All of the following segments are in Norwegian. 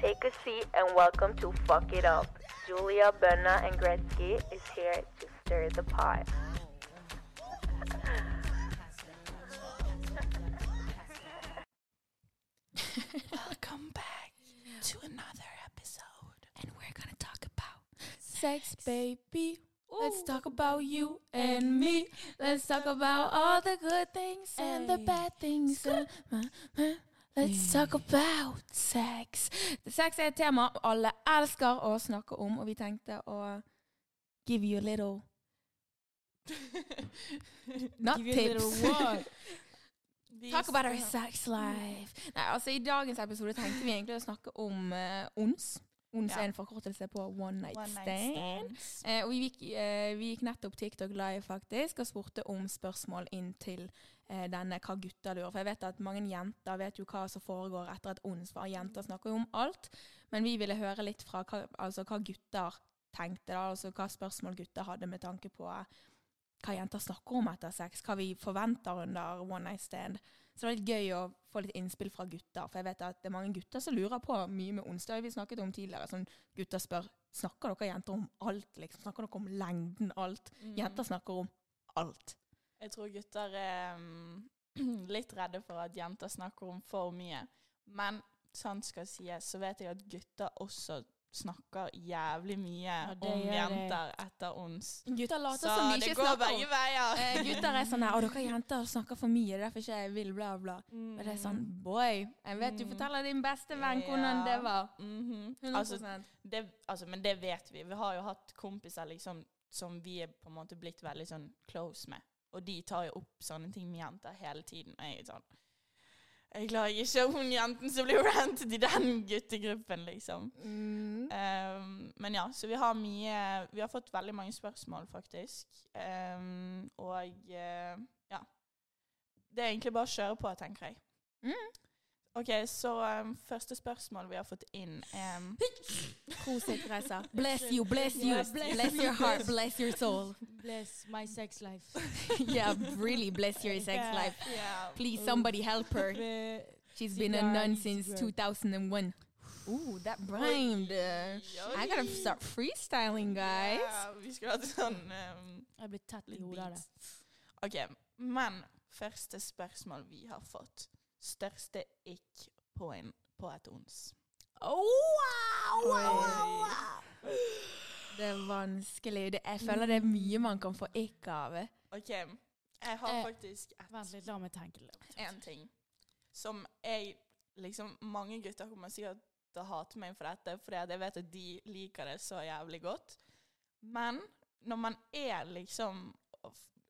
Take a seat and welcome to Fuck It Up. Julia, Berna, and Gretzky is here to stir the pot. Welcome back to another episode. And we're gonna talk about Sex, baby. Let's talk about you and me. Let's talk about all the good things and the bad things. Let's talk about sex. Sex er et tema alle elsker å snakke om, og vi tenkte å give you a little Not Give tips. what? Talk about our sex life. Nei, altså I dagens episode tenkte vi egentlig å snakke om uh, ONS. ONS Ja. er en forkortelse på One Night One night Stand. stands. Eh, og vi gikk, eh, vi gikk nettopp TikTok live faktisk og spurte om spørsmål inn til denne hva gutter lurer. For jeg vet at mange jenter vet jo hva som foregår etter et for jenter snakker jo om alt. Men vi ville høre litt fra hva, altså, hva gutter tenkte, da, altså hva spørsmål gutter hadde med tanke på eh, hva jenter snakker om etter sex, hva vi forventer under one night stand. Så det var litt gøy å få litt innspill fra gutter, for jeg vet at det er mange gutter som lurer på mye med onsdag. Vi snakket om tidligere. Sånn, gutter spør snakker dere jenter om alt. liksom? Snakker dere om lengden, alt? Mm. Jenter snakker om alt. Jeg tror gutter er mm, litt redde for at jenter snakker om for mye. Men sant skal sies, så vet jeg at gutter også snakker jævlig mye ja, om jenter det. etter ons. Gutter later Så som de det ikke går snakker begge veier. eh, Gutter er sånn her 'Å, dere jenter snakker for mye, det er derfor ikke jeg vil', bla, bla. Mm. Men det er sånn Boy, jeg vet du Mm. forteller din beste venn hvordan Ja. det var. Mhm. 100 Altså, det, altså, men det vet vi. Vi har jo hatt kompiser liksom, som vi er på en måte blitt veldig sånn close med. Og de tar jo opp sånne ting med jenter hele tiden. Og jeg er sånn Jeg klarer ikke hun jenten som blir rantet i den guttegruppen, liksom. mm. Um, men ja, så vi har mye Vi har fått veldig mange spørsmål, faktisk. Um, og uh, ja. Det er egentlig bare å kjøre på, tenker jeg. Mm. OK, så um, første spørsmål vi har fått inn um, Prosit, Reisa. Bless you, bless you. Yeah, bless bless your heart, bless your soul. Bless my sex life. yeah, really bless your sex Yeah. life. yeah. Please, somebody help her. She's been a nun since 2001. Ooh, that rhymed. Uh, I gotta start freestyling, guys. Ja, vi skulle hatt sånn um, jeg blir tatt i hodet av det. OK, men første spørsmål vi har fått. Største på, på et ons. Oh, wow, wow, wow, wow. Det er vanskelig. Det, jeg føler det er mye man kan få ikk av. OK, jeg har Eh, faktisk et Vent litt, la meg tenke litt. en ting som jeg liksom Mange gutter kommer sikkert til å hate meg for dette, for jeg vet at de liker det så jævlig godt. Men når man er liksom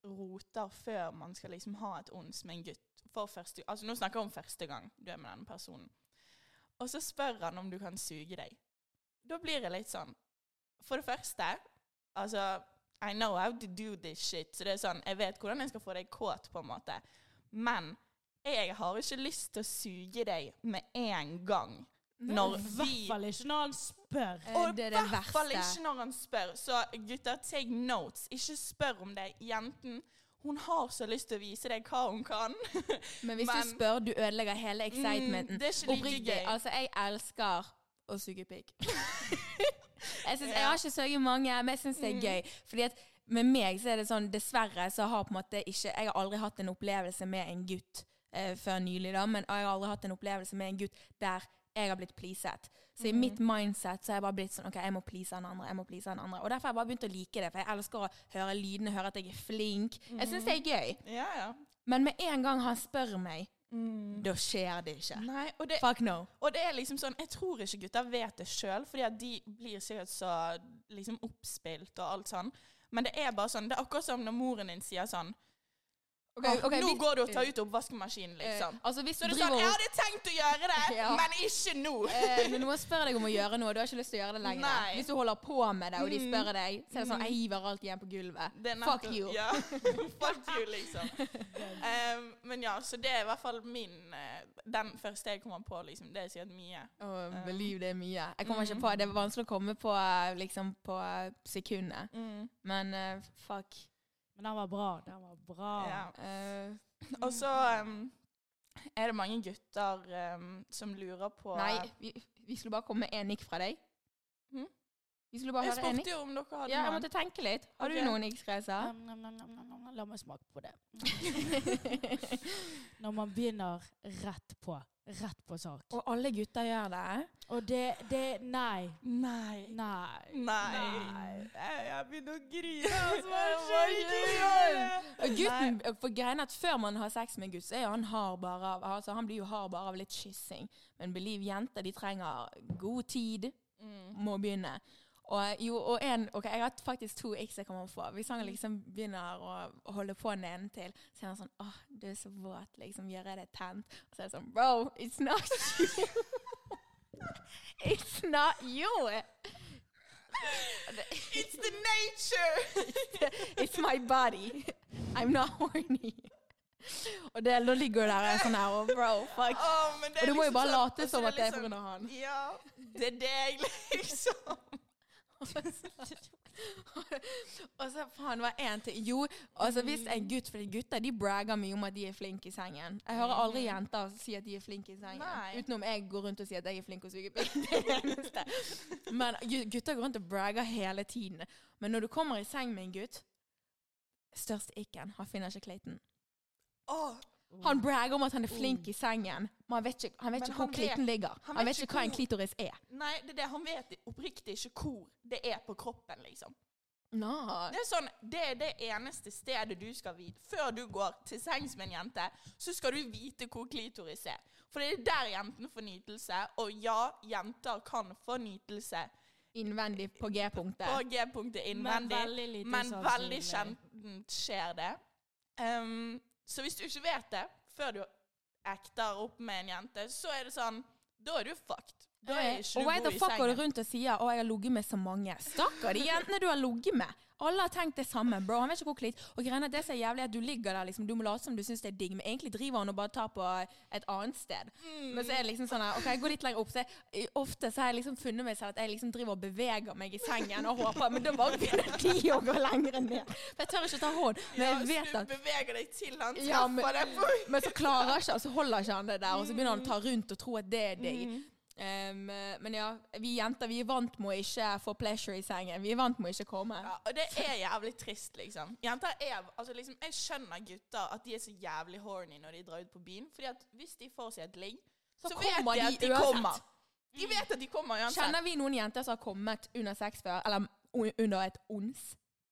roter før man skal liksom ha et ons med en gutt for første Altså nå snakker jeg om første gang du er med denne personen. Og så spør han om du kan suge deg. Da blir det litt sånn For det første, altså I know how to do this shit. Så det er sånn, jeg vet hvordan jeg skal få deg kåt, på en måte. Men jeg har ikke lyst til å suge deg med en gang. Når I hvert fall ikke når han spør. Eh, Og det i er det hvert fall verste. ikke når han spør. Så gutter, take notes. Ikke spør om det. Jenten, hun har så lyst til å vise deg hva hun kan. Men hvis Men- du spør, du ødelegger hele excitementen. Mm, det er ikke like Oppriktig. gøy. Altså, jeg elsker å suge pikk. jeg, synes, jeg har ikke suget mange, men jeg syns det Mm. er gøy. Fordi at med meg så er det sånn, dessverre så har på en måte ikke Jeg har aldri hatt en opplevelse med en gutt eh, før nylig, da, men jeg har aldri hatt en opplevelse med en gutt der jeg har blitt pleaset. Så i mitt mindset så har jeg bare blitt sånn OK, jeg må please den andre. jeg må please den andre. Og derfor har jeg bare begynt å like det, for jeg elsker å høre lydene, høre at jeg er flink. Jeg syns det er gøy. ja, ja. Men med en gang han spør meg, Mm. da skjer det ikke. Nei, det, Fuck no. og det er liksom sånn Jeg tror ikke gutter vet det sjøl, fordi at de blir sikkert så liksom oppspilt og alt sånn. Men det er bare sånn Det er akkurat som når moren din sier sånn Ok, okay, Nå går du og tar ut oppvaskmaskinen, liksom. Eh, altså Så det er sånn Jeg hadde tenkt å gjøre det, Ja. men ikke nå. eh, Når noen spør deg om å gjøre noe, du har ikke lyst til å gjøre det lenger. Nei. Hvis du holder på med det, og de Mm. spør deg, så er det sånn Jeg hiver alt igjen på gulvet. Fuck you. Ja. Fuck you, liksom. Um, men ja, så det er i hvert fall min eh, Den første jeg kommer på, liksom. Det er sikkert mye. Um, believe det er mye. Jeg kommer mm. ikke på Det er vanskelig å komme på eh, liksom på sekundet. Mm. Men uh, fuck. Men den var bra. Den var bra. Ja. Uh, Og så um, Er det mange gutter um, som lurer på Nei, vi, vi skulle bare komme med én nikk fra deg. Hm? Vi skulle bare Jeg høre en nikk. spurte jo om dere hadde Ja, jeg noen. måtte tenke litt. Har Ok. du noen nikk, Gresa? Nam, nam, nam, nam, nam, nam. La meg smake på det. Når man begynner rett på. Rett på sak. Og alle gutter gjør det. Og det, det Nei. Nei. Nei. Nei. Nei. Jeg, begynner å grine. Altså? Og gutten, for greien at Før man har sex med en gutt, så er han hard bare av altså Han blir jo hard bare av litt kyssing. Men believe jenter, de trenger god tid Mm. må begynne. Og, jo, og en, ok, Jeg har faktisk to x jeg kommer på. Hvis han liksom begynner å, holde på nedentil, så er han sånn åh, du er så våt. liksom, Gjør jeg det tent? Og så er det sånn Bro, it's not you. it's not you. It's the nature! It's my body. I'm not horny. Og det, da ligger du der er sånn her, og bro, fuck. Oh, Og du må jo liksom bare sånn- late som at det er liksom- av han. Ja, det er deg, liksom. Og så faen, var én til. Jo, altså hvis en gutt For gutter de bragger mye om at de er flinke i sengen. Jeg hører aldri jenter si at de er flinke i sengen. Nei. Utenom jeg går rundt og sier at jeg er flink å suge pikk. Det det eneste. Men gutter går rundt og bragger hele tiden. Men når du kommer i seng med en gutt Størst ikken, han finner ikke Clayton. Åh, Han bragger om at han er flink i sengen, men han vet ikke, han vet ikke han hvor klitten ligger. han Han, vet vet ikke ikke hva en klitoris er. nei, det er det. Han vet oppriktig ikke hvor det er på kroppen, liksom. No. Det er sånn, det er det eneste stedet du skal vite. Før du går til sengs med en jente, så skal du vite hvor klitoris er. For det er der jentene får nytelse. Og ja, jenter kan få nytelse Innvendig på G-punktet. på G-punktet Men innvendig. veldig Men veldig sjeldent skjer det. Ehm, så hvis du ikke vet det før du ekter opp med en jente, så er det sånn Da er du fucked. Er ikke og why the fuck går du rundt og sier 'Å, jeg har ligget med så mange'? Stakkar de jentene du har ligget med. Alle har tenkt det samme, bro. Han vet ikke hvor klitt. Og greiene, at det som er jævlig, er at du ligger der, liksom. Du må late som du syns det er digg, men egentlig driver han og bare tar på et annet sted. Mm. Men så er det liksom sånn OK, jeg går litt lenger opp. Så jeg, ofte så har jeg liksom funnet meg selv at jeg liksom driver og beveger meg i sengen og håper Men da bare begynner de å gå lenger ned. For jeg tør ikke ta hånd. Men Ja, jeg så vet du beveger deg til han Ja, men- deg Men så klarer ikke, og så holder ikke han det der, og så begynner han å ta rundt og tro at det er digg. Um, men ja, vi jenter vi er vant med å ikke få pleasure i sengen. Vi er vant med å ikke komme. Ja, og det er jævlig trist, liksom. Jenter er Altså, liksom, jeg skjønner gutter at de er så jævlig horny når de drar ut på byen. Fordi at hvis de får seg et ligg, Så så, vet de at de de kommer. De vet at de kommer uansett. Kjenner vi noen jenter som har kommet under sex før? Eller under et ons?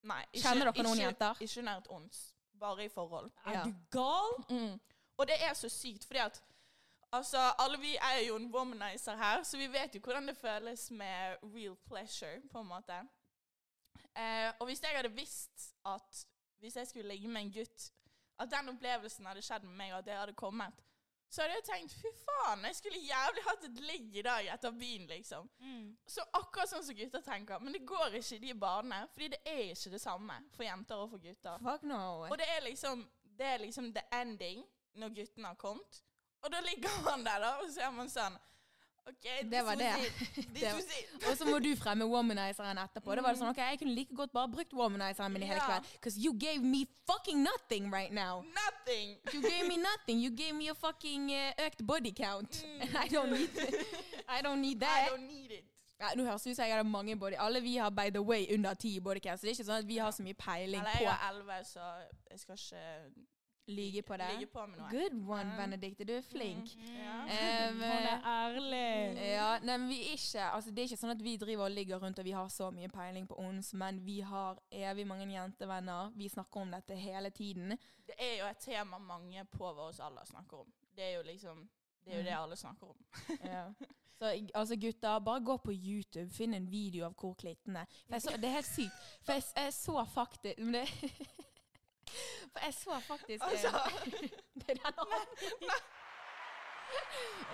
Nei, ikke, Kjenner dere noen ikke, jenter? Ikke under et ons. Bare i forhold. Ja. Er du gal? Mm. Og det er så sykt, fordi at Altså, alle vi er jo en womanizer her, så vi vet jo hvordan det føles med real pleasure, på en måte. Eh, og hvis jeg hadde visst at hvis jeg skulle ligge med en gutt, at den opplevelsen hadde skjedd med meg, og at det hadde kommet, så hadde jeg tenkt fy faen, jeg skulle jævlig hatt et ligg i dag etter byen, liksom. Så akkurat sånn som gutter tenker. Men det går ikke i de banene, fordi det er ikke det samme for jenter og for gutter. Fuck no. Og det er liksom Det er liksom the ending når gutten har kommet. Og da ligger han der, da, og så er man sånn OK, Det var det. it. Og så må du fremme womanizeren etterpå. Det var det sånn, ok, Jeg kunne like godt bare brukt womanizeren min i hele kveld. Because you gave me fucking nothing right now. Nothing. You gave me nothing. You gave me a fucking uh, økt body count. Mm. I don't need I don't need that. I don't need it. Ja, nå høres det ut som jeg hadde mange body Alle vi har by the way under ti i body count, så det er ikke sånn at vi har så mye peiling Eller jeg på har elleve, så jeg skal ikke lyge på det. på med noe. Good one, Mm. Benedicte. Du er flink. Ja. Um, Hun er ærlig. ja, nei, men vi er ikke Altså, det er ikke sånn at vi driver og ligger rundt og vi har så mye peiling på ons, men vi har evig mange jentevenner. Vi snakker om dette hele tiden. Det er jo et tema mange på vår alder snakker om. Det er jo liksom Det er jo det Mm. alle snakker om. Ja. Så altså gutter, bare gå på YouTube, finn en video av hvor klitten er. For jeg så, det er helt sykt. For jeg, jeg så faktisk men det, For jeg så faktisk eh, Altså, Det er den andre.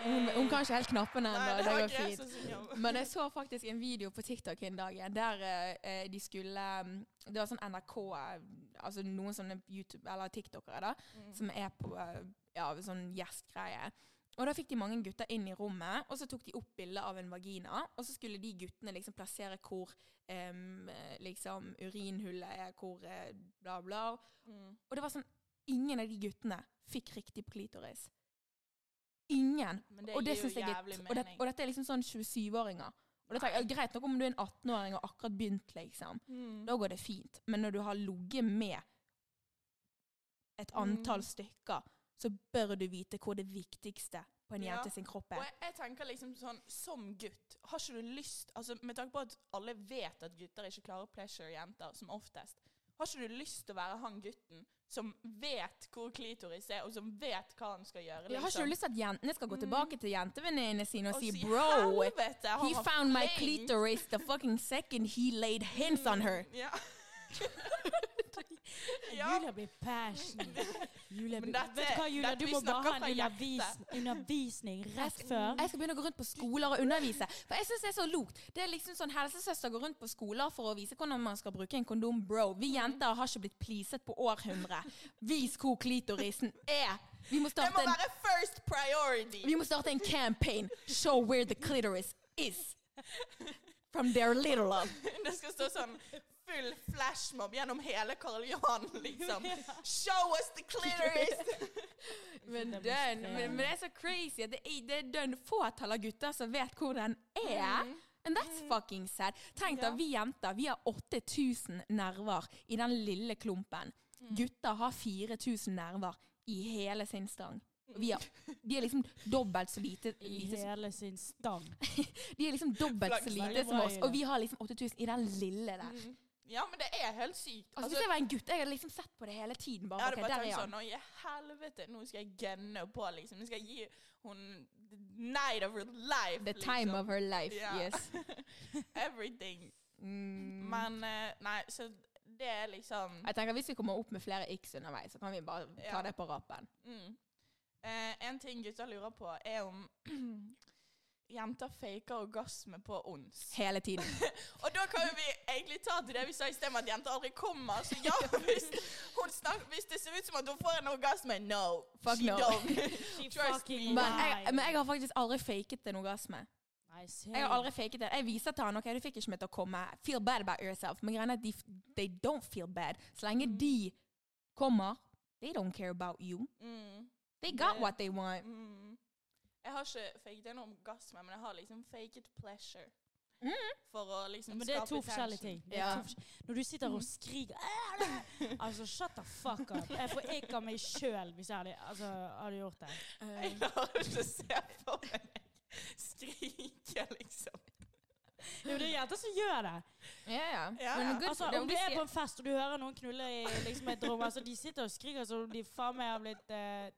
Hun, hun kan ikke helt knappene ennå. det Det går fint. Men jeg så faktisk en video på TikTok en dag der eh, eh, de skulle um, Det var sånn NRK eh, Altså noen sånne YouTube- eller TikTokere da, Mm. som er på uh, ja, sånn gjestgreie. Og da fikk de mange gutter inn i rommet, og så tok de opp bilde av en vagina. Og så skulle de guttene liksom plassere hvor eh, liksom urinhullet er, hvor eh, bla, bla. Mm. Og det var sånn Ingen av de guttene fikk riktig på klitoris. Ingen. Det og det jo jeg er, og, det, og dette er liksom sånn 27-åringer. Og det tenker jeg, Greit nok om du er en 18-åring og akkurat begynt, liksom. Mm. Da går det fint. Men når du har ligget med et antall Mm. stykker, så bør du vite hvor det viktigste på en Ja. jente sin kropp Og er. jeg, jeg tenker liksom sånn, som gutt, har ikke du lyst altså Med tanke på at alle vet at gutter ikke klarer pleasure jenter, som oftest, har ikke du lyst til å være han gutten som vet hvor klitoris er, og som vet hva han skal gjøre? Jeg har ikke du lyst til at jentene skal gå Mm. tilbake til jentevenninnene sine og, Og si bro, "Helvete, he found found my flink." clitoris the fucking second he laid hands on her. Ja. ja. Julia blir passionate. Julia Men blir, dette- vet du hva, Julia? Du må bare ha en fra undervis, undervisning rett før. Jeg skal begynne å gå rundt på skoler og undervise. For jeg synes det er så lokt. Det er liksom sånn Helsesøster går rundt på skoler for å vise hvordan man skal bruke en kondom. Bro, vi jenter har ikke blitt pleaset på århundre. Vis hvor klitorisen er. Vi må Det må være first priority. vi må starte en campaign. Show where the clitoris is. From their little love. Det skal stå sånn full flashmob gjennom hele Karl Johan, liksom. Show us the clitoris! Men, den, men, men det er så crazy at det er, det er dønn fåtall av gutter som vet hvor den er. And that's fucking sad. Tenk da, vi jenter vi har 8000 nerver i den lille klumpen. Gutter har 4000 nerver i hele sin stang. Vi er, de er liksom dobbelt så lite, I lite hele sin stang. De er liksom dobbelt så lite som oss, og vi har liksom 8000 i den lille der. Mm. Ja, men det er helt sykt. Altså, Hvis jeg var en gutt, jeg hadde liksom sett på det hele tiden. Bare, jeg hadde okay, bare tenkt sånn Å, i helvete, nå skal jeg gunne på, liksom. Nå skal jeg gi hun the night of her life. The time liksom. of her life, Ja. yes. Everything. Mm. Men eh, Nei, så det er liksom Jeg tenker Hvis vi kommer opp med flere x underveis, så kan vi bare ta Ja. det på rappen. mm. eh, En ting gutter lurer på, er om jenter faker orgasme på ons. Hele tiden. Og da kan jo vi egentlig ta til det vi sa i sted, at jenter aldri kommer. Så ja, hvis, hun snak, hvis det ser ut som at hun får en orgasme, no. Fuck she no. don't. She Trust me. Men jeg, men jeg har faktisk aldri faket en orgasme. Nice. Jeg har aldri faket det. Jeg viser til han ok, du fikk ikke meg til å komme. Feel bad about yourself. Men greia er at de, they don't feel bad. Så lenge de kommer, they don't care about you. Mm. They got yeah. what they want. Mm. Jeg har ikke faket en orgasme, men jeg har liksom faket pleasure. Mm. For å liksom Men det er skape to forskjellige ting. Det er Ja. to Når du sitter og skriker Altså, shut the fuck up. Jeg får ikke av meg sjøl hvis jeg hadde, altså, hadde gjort det. Jeg klarer ikke å se for meg skrike, liksom. Jo, det er jenter som gjør det. Ja, ja. Ja, Men ja. good Altså, for them. om du er på en fest og du hører noen knulle i liksom, et rom altså, De sitter og skriker som om de faen meg har blitt eh,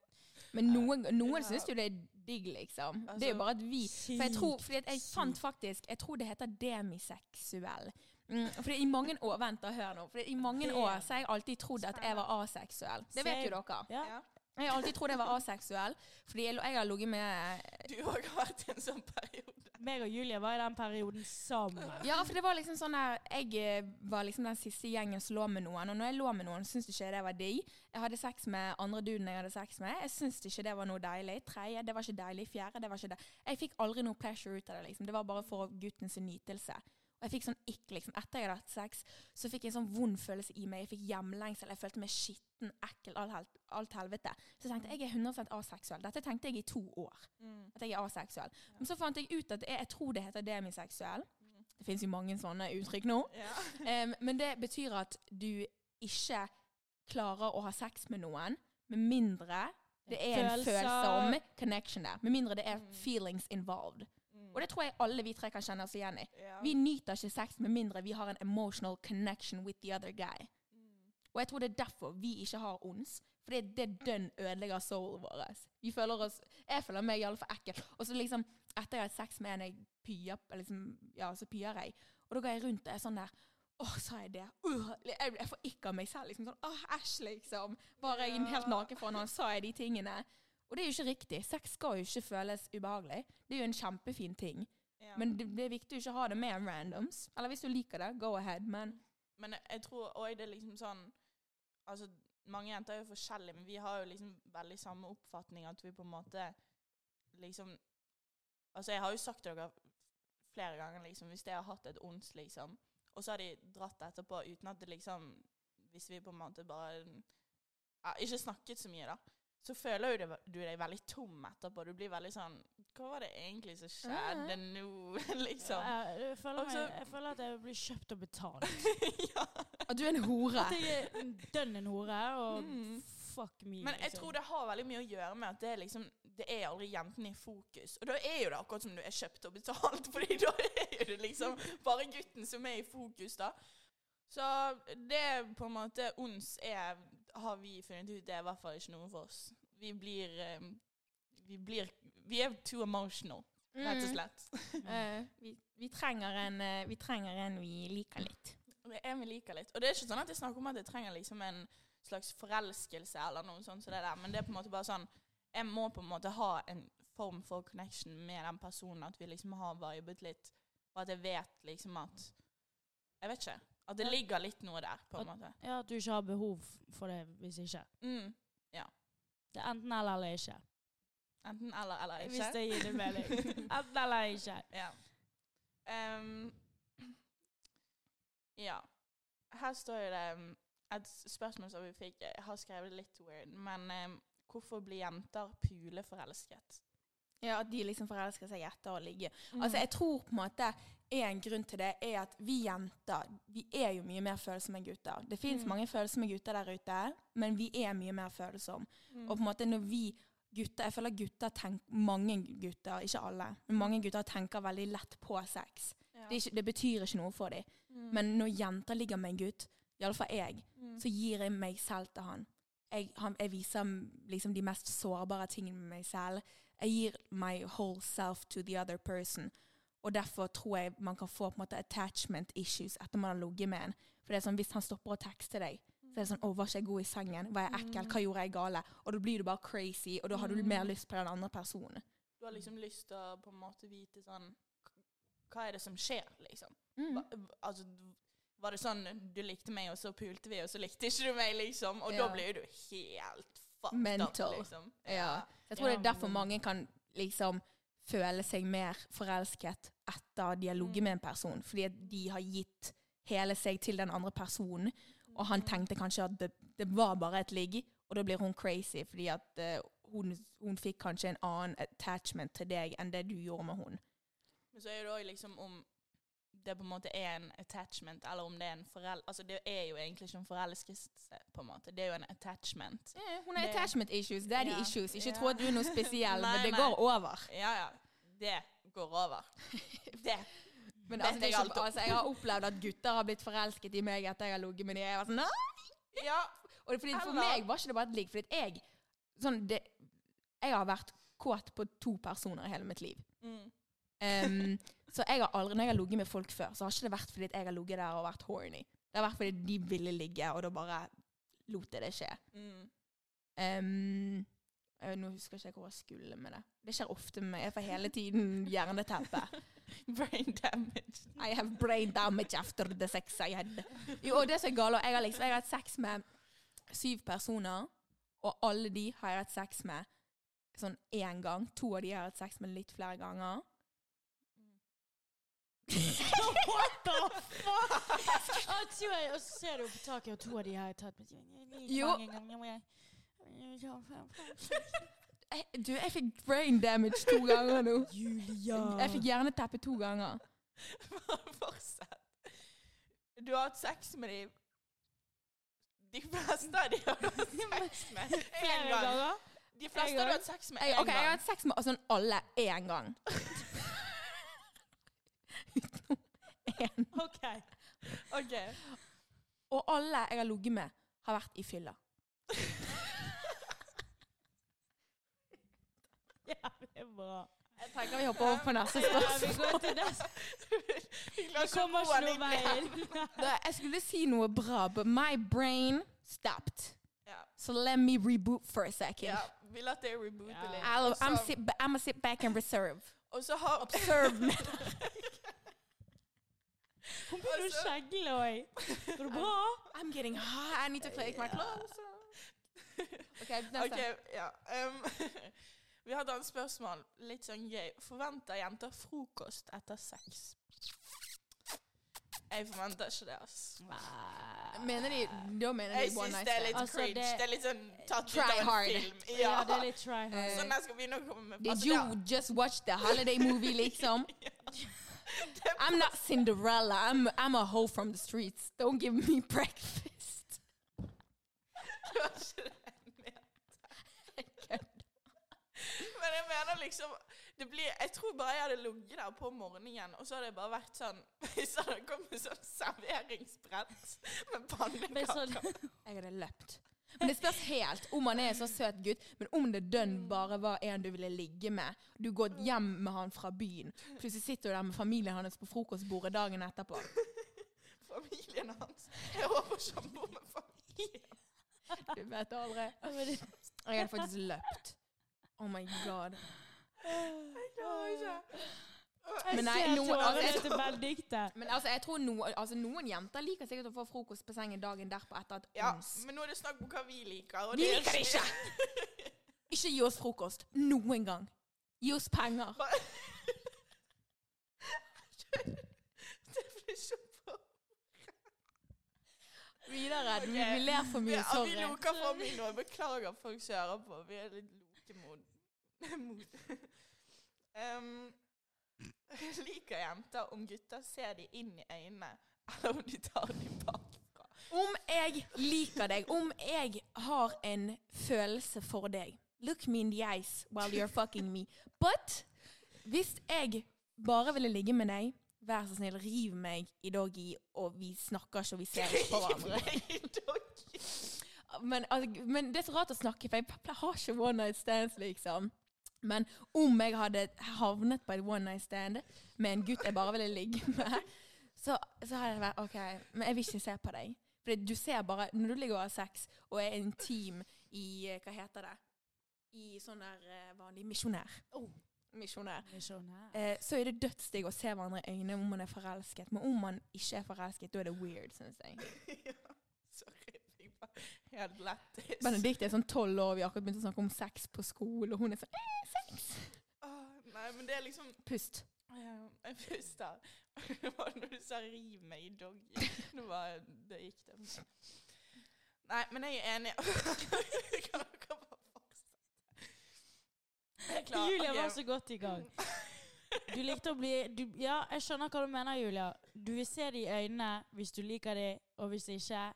Men noen, noen syns jo det er digg, liksom. det er Altså, jo bare at vi For jeg tror, fordi at jeg fant faktisk Jeg tror det heter demiseksuell. Mm, fordi i mange år Vent, da, hør nå. Fordi I mange år så har jeg alltid trodd at jeg var aseksuell. Det vet jo dere. Ja. Jeg har alltid trodd jeg var aseksuell, fordi jeg, jeg har ligget med Du òg har vært i en sånn periode. Meg og Julie var i den perioden sammen. Ja, for det var liksom sånn der Jeg eh, var liksom den siste gjengen som lå med noen, og når jeg lå med noen, syntes ikke det var de. Jeg hadde sex med andre duden jeg hadde sex med. Jeg syntes ikke det var noe deilig. Tredje, det var ikke deilig. Fjerde, det var ikke det. Jeg fikk aldri noe pleasure ut av det, liksom. Det var bare for guttens nytelse. Og jeg fikk sånn ikk, liksom. Etter jeg hadde hatt sex, så fikk jeg en sånn vond følelse i meg. Jeg fikk hjemlengsel. Jeg følte meg skitten, ekkel, alt, alt helvete. Så jeg tenkte jeg er 100 aseksuell. Dette tenkte jeg i to år. Mm. At jeg er aseksuell. Men så fant jeg ut at jeg, jeg tror det heter demiseksuell. Det finnes jo mange sånne uttrykk nå. Ja. um, men det betyr at du ikke klarer å ha sex med noen med mindre det er en følelse følsom connection der. Med mindre det er Mm. feelings involved. Og det tror jeg alle vi tre kan kjenne oss igjen i. Yeah. Vi nyter ikke sex med mindre vi har en emotional connection with the other guy. Mm. Og jeg tror det er derfor vi ikke har ons. For det er dønn ødelegger soulen vår. Vi føler oss Jeg føler meg iallfall ekkel. Og så liksom, etter jeg har hatt sex med en jeg pyer liksom, Ja, så pyer jeg. Og da går jeg rundt og er sånn der Åh, sa jeg det? Uh, jeg, jeg får ikke av meg selv. liksom sånn, Åh, æsj, liksom. Bare jeg helt naken foran han, sa jeg de tingene. Og det er jo ikke riktig. Sex skal jo ikke føles ubehagelig. Det er jo en kjempefin ting. Ja. Men det, det er viktig å ikke ha det med randoms. Eller hvis du liker det, go ahead. Men Men jeg- jeg tror òg det er liksom sånn Altså, mange jenter er jo forskjellige, men vi har jo liksom veldig samme oppfatning at vi på en måte liksom Altså, jeg har jo sagt til dere flere ganger, liksom, hvis jeg har hatt et ons, liksom, og så har de dratt etterpå uten at det liksom Hvis vi på en måte bare ja, ikke snakket så mye, da, så føler jo det- du deg veldig tom etterpå. Du blir veldig sånn Hva var det egentlig som skjedde nå? liksom. Jeg, jeg, føler meg, jeg føler at jeg blir kjøpt og betalt. ja. At du er en hore. At jeg er en dønn en hore, og Mm. fuck me. Men jeg liksom. tror det har veldig mye å gjøre med at det er liksom Det er aldri jentene i fokus. Og da er jo det akkurat som du er kjøpt og betalt, Fordi da er jo det liksom bare gutten som er i fokus, da. Så det på en måte ons er Har vi funnet ut, det er i hvert fall ikke noe for oss. Vi blir um, Vi blir Vi er too emotional, rett og Mm. slett. Eh, vi, vi, trenger en, uh, vi trenger en vi liker litt. Det er en vi liker litt. Og det er ikke sånn at jeg snakker om at jeg trenger liksom en slags forelskelse eller noe sånt som det men det er på en måte bare sånn Jeg må på en måte ha en form for connection med den personen, at vi liksom har vibet litt, og at jeg vet liksom at Jeg vet ikke. At det ligger litt noe der, på en At- måte. Ja, at du ikke har behov for det hvis ikke. Mm. Det er enten eller eller ikke. Enten eller eller ikke. Hvis det gir deg mening. Enten eller ikke. Ja. Um, ja. Her står jo det et spørsmål som vi fikk. Jeg har skrevet litt weird, men um, hvorfor blir jenter puleforelsket? Ja, At de liksom forelsker seg etter å ligge. Altså, Jeg tror på en måte en grunn til det er at vi jenter vi er jo mye mer følsomme enn gutter. Det fins Mm. mange følsomme gutter der ute, men vi er mye mer følsomme. Mm. Og på en måte når vi gutter, Jeg føler gutter tenker, mange gutter, ikke alle, men mange gutter tenker veldig lett på sex. ja. Det, ikke, det betyr ikke noe for dem. Mm. Men når jenter ligger med en gutt, iallfall jeg, Mm. så gir jeg meg selv til han. Jeg, han, jeg viser liksom de mest sårbare tingene med meg selv. Jeg gir my whole self to the other person. Og derfor tror jeg man kan få på en måte attachment issues etter man har ligget med en. For det er sånn, Hvis han stopper å tekste deg, så er det sånn 'Å, var ikke jeg god i sengen? Var jeg ekkel? Hva gjorde jeg gale?' Og da blir du bare crazy, og da har du Mm. mer lyst på den andre personen. Du har liksom lyst til å på en måte vite sånn Hva er det som skjer, liksom? Mm. Altså, var det sånn du likte meg, og så pulte vi, og så likte ikke du meg, liksom? Og Ja. da blir du helt fucked Mental. up, liksom. Ja. Jeg tror det er derfor mange kan liksom føle seg mer forelsket etter de har ligget Mm. med en person. Fordi de har gitt hele seg til den andre personen, og han tenkte kanskje at det, det var bare et ligg, og da blir hun crazy fordi at uh, hun, hun fikk kanskje en annen attachment til deg enn det du gjorde med hun. Men så er det òg liksom om det på en måte er en attachment, eller om det er en forel... Altså det er jo egentlig ikke en forelskelse, på en måte. Det er jo en attachment. hun har Det- attachment issues, daddy Ja. issues. Ikke Ja. tro at du er noe spesiell, Nei, men det nei. går over. Ja, ja. Det går over. Det. Men altså, det jeg alt altså, jeg har opplevd at gutter har blitt forelsket i meg etter jeg har ligget med dem. Jeg var sånn, nei! Ja. Og fordi for meg var ikke det bare et ligg. Fordi jeg, sånn, det, jeg har vært kåt på to personer i hele mitt liv. Mm. Em, så jeg har aldri, når jeg har ligget med folk før, så har ikke det vært fordi jeg har ligget der og vært horny. Det har vært fordi de ville ligge, og da bare lot jeg det skje. Mm. Um, jeg, nå husker ikke hvor jeg skulle med det. Det skjer ofte med meg. Jeg får hele tiden hjerneteppe. Brain damage. I have brain damage after the sex I had. Jo, og det som er galt, jeg har, liksom, jeg har hatt sex med syv personer, og alle de har jeg hatt sex med sånn én gang. To av de har jeg hatt sex med litt flere ganger. What the fuck? Og så ser du på taket, og to av de har jeg tatt med Jo. du, jeg fikk brain damage to ganger nå. Julia. Jeg fikk hjerneteppe to ganger. Fortsett. Du har hatt sex med de De fleste av de har du hatt sex med én gang. De fleste har du hatt sex med Jeg, gang. ok, jeg har hatt sex med sånn alle én gang. Utenom én. OK. Ok. Og alle jeg har ligget med, har vært i fylla. Er bra. Jeg tenker vi hopper over på neste vi spørsmål. går til neste. Vi kommer ikke noen vei inn. Da, Jeg skulle si noe bra, but my brain stopped. Ja. So let me reboot for a second. ja. Vi lar det reboote Ja. litt. I'll, Og I'm, så- sit, I'm sit back and reserve. Og så har Observe me. Hun begynner å Altså- kjegle òg. Går det bra? I'm getting hot. I need to click my clothes. Ok, neste. Ok, ja. Um, vi har et annet spørsmål. Litt sånn gøy. Forventer jenter frokost etter sex? Jeg forventer ikke det, ass. Mener de, da mener Jeg de one syns night det er litt stand. Altså, cringe. det- Det, er litt sånn tatt ut Try av en hard. film. Ja, det er litt try hard. Eh, Sånn jeg skal begynne å komme med Did altså, you just watch the holiday movie, liksom? det, I'm not Cinderella. I'm, I'm a hoe from the streets. Don't give me breakfast. det var ikke det jeg mente. Men jeg mener liksom det blir, Jeg tror bare jeg hadde ligget der på morgenen, og så hadde det bare vært sånn Hvis det hadde kommet sånn serveringsbrett med Men pannekaker Jeg hadde løpt. Men det spørs helt om han er så søt gutt, men om det dønn bare var en du ville ligge med. Du går hjem med han fra byen. Plutselig sitter du der med familien hans på frokostbordet dagen etterpå. Familien hans. Jeg håper bor med familien. Du vet aldri. Jeg hadde faktisk løpt. Oh my god. Jeg klarer ikke. Men nei, jeg ser noen- altså, til Benedicte. Men altså, jeg tror altså, noen jenter liker sikkert å få frokost på sengen dagen derpå etter et Ja, ons. men nå er det snakk om hva vi liker. Og Vi det er liker det ikke! Ikke gi oss frokost. Noen gang. Gi oss penger. Videre. Vi, vi ler for mye. Ja, vi Sorry. loker for mye nå. Beklager folk som hører på. Vi er litt lokemod. Mod. um, liker jenter om gutter ser de inn i øynene, eller om de tar de bakfra. Om jeg liker deg, om jeg har en følelse for deg Look me in the eyes while you're fucking me. But hvis jeg bare ville ligge med deg, vær så snill, riv meg i doggy, og vi snakker ikke, og vi ser ikke på hverandre. Men, altså, men det er så rart å snakke, for jeg har ikke one night stands, liksom. Men om jeg hadde havnet på et one night stand med en gutt jeg bare ville ligge med, så, så hadde det vært OK, men jeg vil ikke se på deg. For du ser bare Når du ligger og har sex og er intim i eh, Hva heter det? I sånn der eh, vanlig misjonær. Oh. Misjonær. Eh, så er det dødsdigg å se hverandre i øynene om man er forelsket. Men om man ikke er forelsket, da er det weird, syns jeg. ja, sorry. Jeg var helt lættis. Benedicte er sånn tolv år, vi har akkurat begynt å snakke om sex på skole, og hun er sånn eh, sex. Åh, nei, men det er liksom Pust. Ja, Jeg puster. Når du sa 'riv meg i doggy'. Var det gikk det. Nei, men jeg er enig. kan dere bare fortsette? Jeg er klar. Julia var så godt i gang. Du likte å bli du, Ja, jeg skjønner hva du mener, Julia. Du vil se det i øynene hvis du liker det, og hvis ikke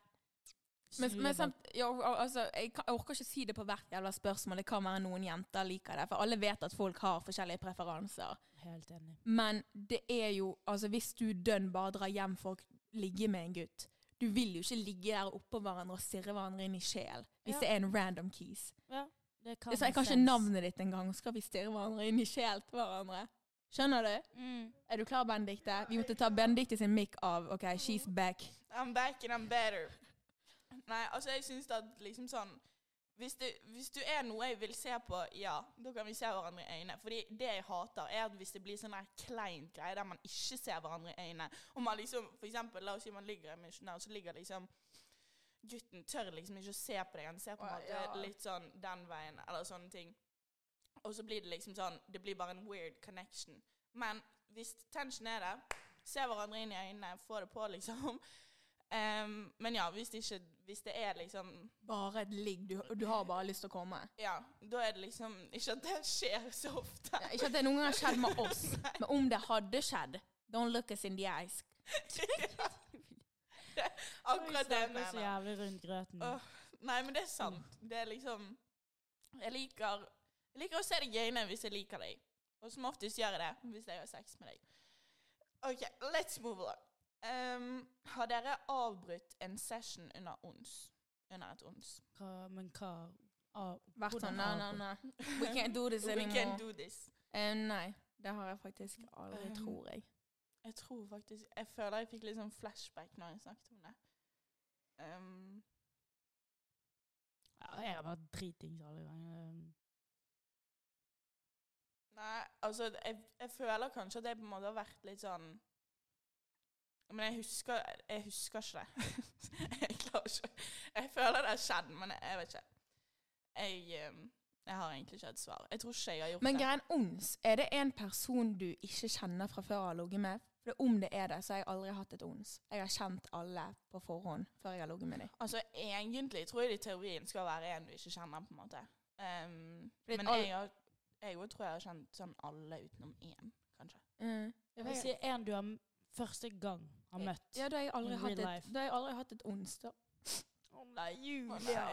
Men, men samt, ja, altså, jeg, kan, jeg orker ikke si det på hvert jævla spørsmål. Det kan være noen jenter liker det. For alle vet at folk har forskjellige preferanser. Helt enig. Men det er jo Altså, hvis du dønn bare drar hjem for å ligge med en gutt Du vil jo ikke ligge der oppå hverandre og stirre hverandre inn i sjel hvis Ja. det er en random keys. Ja, det kan Det så jeg kan ikke navnet ditt en gang, skal vi stirre hverandre inn i sjel til hverandre. Skjønner du? Mm. Er du klar, Benedicte? Vi måtte ta Benedicte sin mic av. OK, she's back. I'm back and I'm better. Nei, altså jeg syns at liksom sånn hvis det, hvis du er noe jeg vil se på, ja, da kan vi se hverandre i øynene. Fordi det jeg hater, er at hvis det blir sånn kleint greie der man ikke ser hverandre i øynene Og man liksom, for eksempel, la oss si man ligger i misjonær, og så ligger liksom Gutten tør liksom ikke å se på deg. Han ser på en måte ja. litt sånn den veien, eller sånne ting. Og så blir det liksom sånn Det blir bare en weird connection. Men hvis tension er der, se hverandre inn i øynene, få det på, liksom. Um, men ja, hvis det, ikke, hvis det er liksom Bare et ligg. Du, du har bare lyst til å komme. Ja, da er det liksom Ikke at det skjer så ofte. Ja, ikke at det noen gang har skjedd med oss, men om det hadde skjedd Don't look us in the eyes. Akkurat det jeg så jævlig rundt grøten. Oh, Nei, men det er sant. Det er liksom Jeg liker Jeg liker å se deg i øynene hvis jeg liker deg. Og som oftest gjør jeg det hvis jeg har sex med deg. OK, let's move on. Em, har dere avbrutt en session under ons? Under et ons? Hva, men hva ah, Vært hvordan sånn Nei, nei, nei. We can't do this We can't do this. Eh, nei, det har jeg faktisk aldri, Um, tror jeg. Jeg tror faktisk Jeg føler jeg fikk litt sånn flashback når jeg snakket om det. Um, Ja, jeg har vært dritings alle ganger. Um, nei, altså jeg, jeg føler kanskje at jeg på en måte har vært litt sånn Men jeg husker, jeg husker ikke det. jeg klarer ikke Jeg føler det har skjedd, men jeg, jeg vet ikke. Jeg, um, jeg har egentlig ikke et svar. Jeg tror ikke jeg har gjort Men det. greien ons, er det en person du ikke kjenner fra før har ligget med? For om det er det, så har jeg aldri hatt et ons. Jeg har kjent alle på forhånd før jeg har ligget med dem. Altså, egentlig tror jeg det i teorien skal være en du ikke kjenner, på en måte. Um, Fordi men all- jeg, har- jeg tror jeg har kjent sånn alle utenom én, kanskje. Mm. Jeg vil si en du har første gang har møtt. Ja, da har jeg aldri, hatt et, da har jeg aldri hatt et ons. Å Å nei, Julia.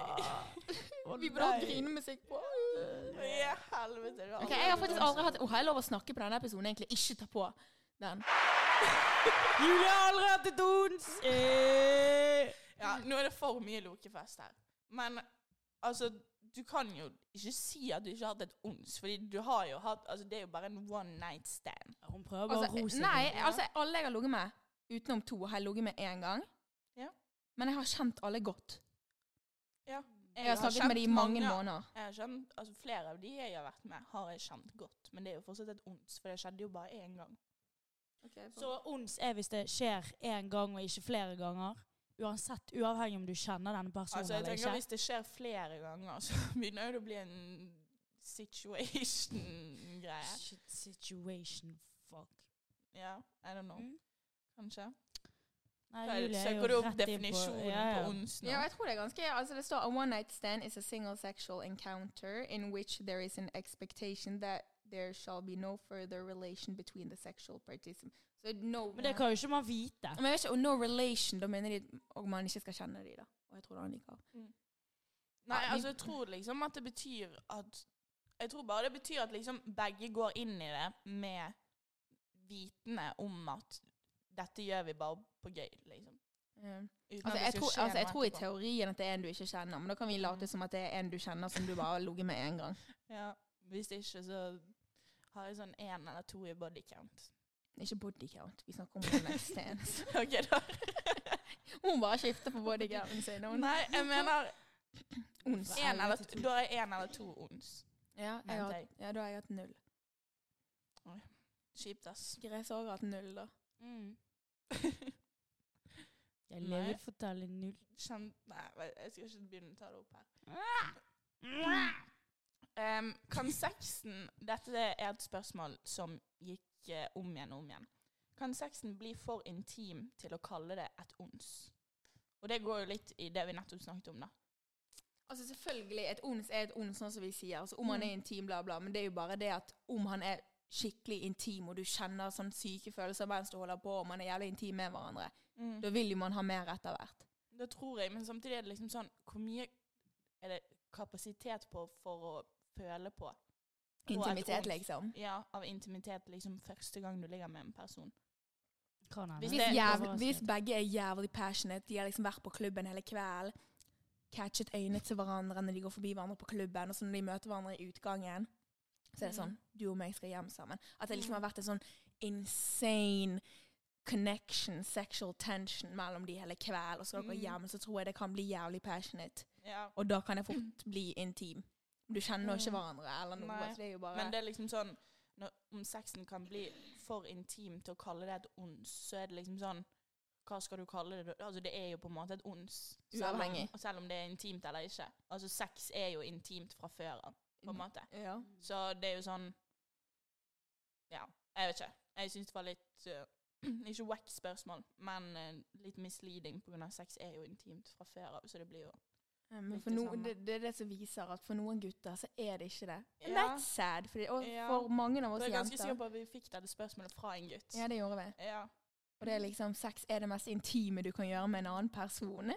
Vi burde hatt grinemusikk på. Ja, helvete. har jeg har faktisk aldri hatt oh, Har jeg lov å snakke på denne episoden? Egentlig ikke ta på den. Julie har aldri hatt et ons! Eh. Ja, nå er det for mye lokefest her. Men altså, du kan jo ikke si at du ikke har hatt et ons, fordi du har jo hatt Altså, det er jo bare en one night stand. Hun prøver bare å Altså, ro seg. nei, altså alle jeg har ligget med, utenom to, har jeg ligget med én gang. Ja. Men jeg har kjent alle godt. Ja. Jeg har snakket med dem i mange måneder. Jeg har kjent, altså Flere av de jeg har vært med, har jeg kjent godt. Men det er jo fortsatt et ons, for det skjedde jo bare én gang. Så ons er hvis det skjer én gang og ikke flere ganger. Uansett, uavhengig om du kjenner denne personen Altså, jeg eller ikke. Hvis det skjer flere ganger, så begynner det å bli en situation-greie. Situation, fuck. Ja, I don't know. Mm. Kanskje. Nei, Julie er jo Søker du opp rett inn på- definisjonen ja, ja. på ons nå? Ja, jeg tror det er ganske Altså det står A one night stand is a single sexual encounter in which there is an expectation that there shall be no further relation between the sexual participants. So no Men det kan jo ikke man vite. Men jeg vet ikke, og no relation, da mener de at man ikke skal kjenne de da. Og jeg tror det er Mm. Nei, Ja, altså jeg tror liksom at det betyr at Jeg tror bare det betyr at liksom begge går inn i det med vitende om at dette gjør vi bare på gøy, liksom. Uten altså, jeg, tror, altså, jeg tror i teorien at det er en du ikke kjenner, men da kan vi late som at det er en du kjenner som du bare har ligget med én gang. Ja, Hvis ikke, så har jeg sånn én eller to i body count. Ikke body count, vi snakker om one night stands. ok, da. Hun bare skifter på body counten sin. Nei, jeg mener Ons. en eller Da er én eller to ons. Ja, har, ja, da har jeg hatt null. Kjipt, ass. Gress har også hatt null, da. Mm. Jeg Nei. lever for tallet null. Kjenn... Nei, jeg skal ikke begynne å ta det opp her. Um, kan sexen Dette er et spørsmål som gikk uh, om igjen og om igjen. Kan sexen bli for intim til å kalle det et ons? Og det går jo litt i det vi nettopp snakket om, da. Altså selvfølgelig, Et ons er et ons, sånn som vi sier. Altså, om han Mm. er intim, bla, bla. Men det er jo bare det at om han er skikkelig intim, og du kjenner sånn syke følelser mens du holder på, og man er jævlig intim med hverandre, da vil jo man ha mer etter hvert. Det tror jeg, men samtidig er det liksom sånn Hvor mye er det kapasitet på for å føle på? Intimitet, ons. liksom. Ja, av intimitet liksom første gang du ligger med en person. Hvis Hvis, det- jævlig, hvis begge er jævlig passionate, de har liksom vært på klubben hele kvelden, catchet øynene til hverandre når de går forbi hverandre på klubben, og så når de møter hverandre i utgangen, så er det sånn Du og meg skal hjem sammen. At det liksom har vært en sånn insane connection, sexual tension mellom de hele kvelden, og så skal dere Mm. hjem, så tror jeg det kan bli jævlig passionate. Ja. Og da kan jeg fort bli intim. Du kjenner jo ikke Mm. hverandre eller noe, Nei, så det er jo bare Men det er liksom sånn når, Om sexen kan bli for intim til å kalle det et ons, så er det liksom sånn Hva skal du kalle det? Altså Det er jo på en måte et ons. Selv om, selv om det er intimt eller ikke. Altså Sex er jo intimt fra før av, på en måte. Ja. Så det er jo sånn Ja, jeg vet ikke. Jeg syns det var litt uh, Ikke wack spørsmål, men uh, litt misleading pga. sex er jo intimt fra før av, så det blir jo Men for det no, det, det er det som viser at for noen gutter så er det ikke det. Ja. that's sad. Fordi, og Ja. for mange av oss jenter. Jeg er ganske sikker på at vi fikk dette spørsmålet fra en gutt. Ja, det gjorde vi. Ja. Og det er liksom sex er det mest intime du kan gjøre med en annen person.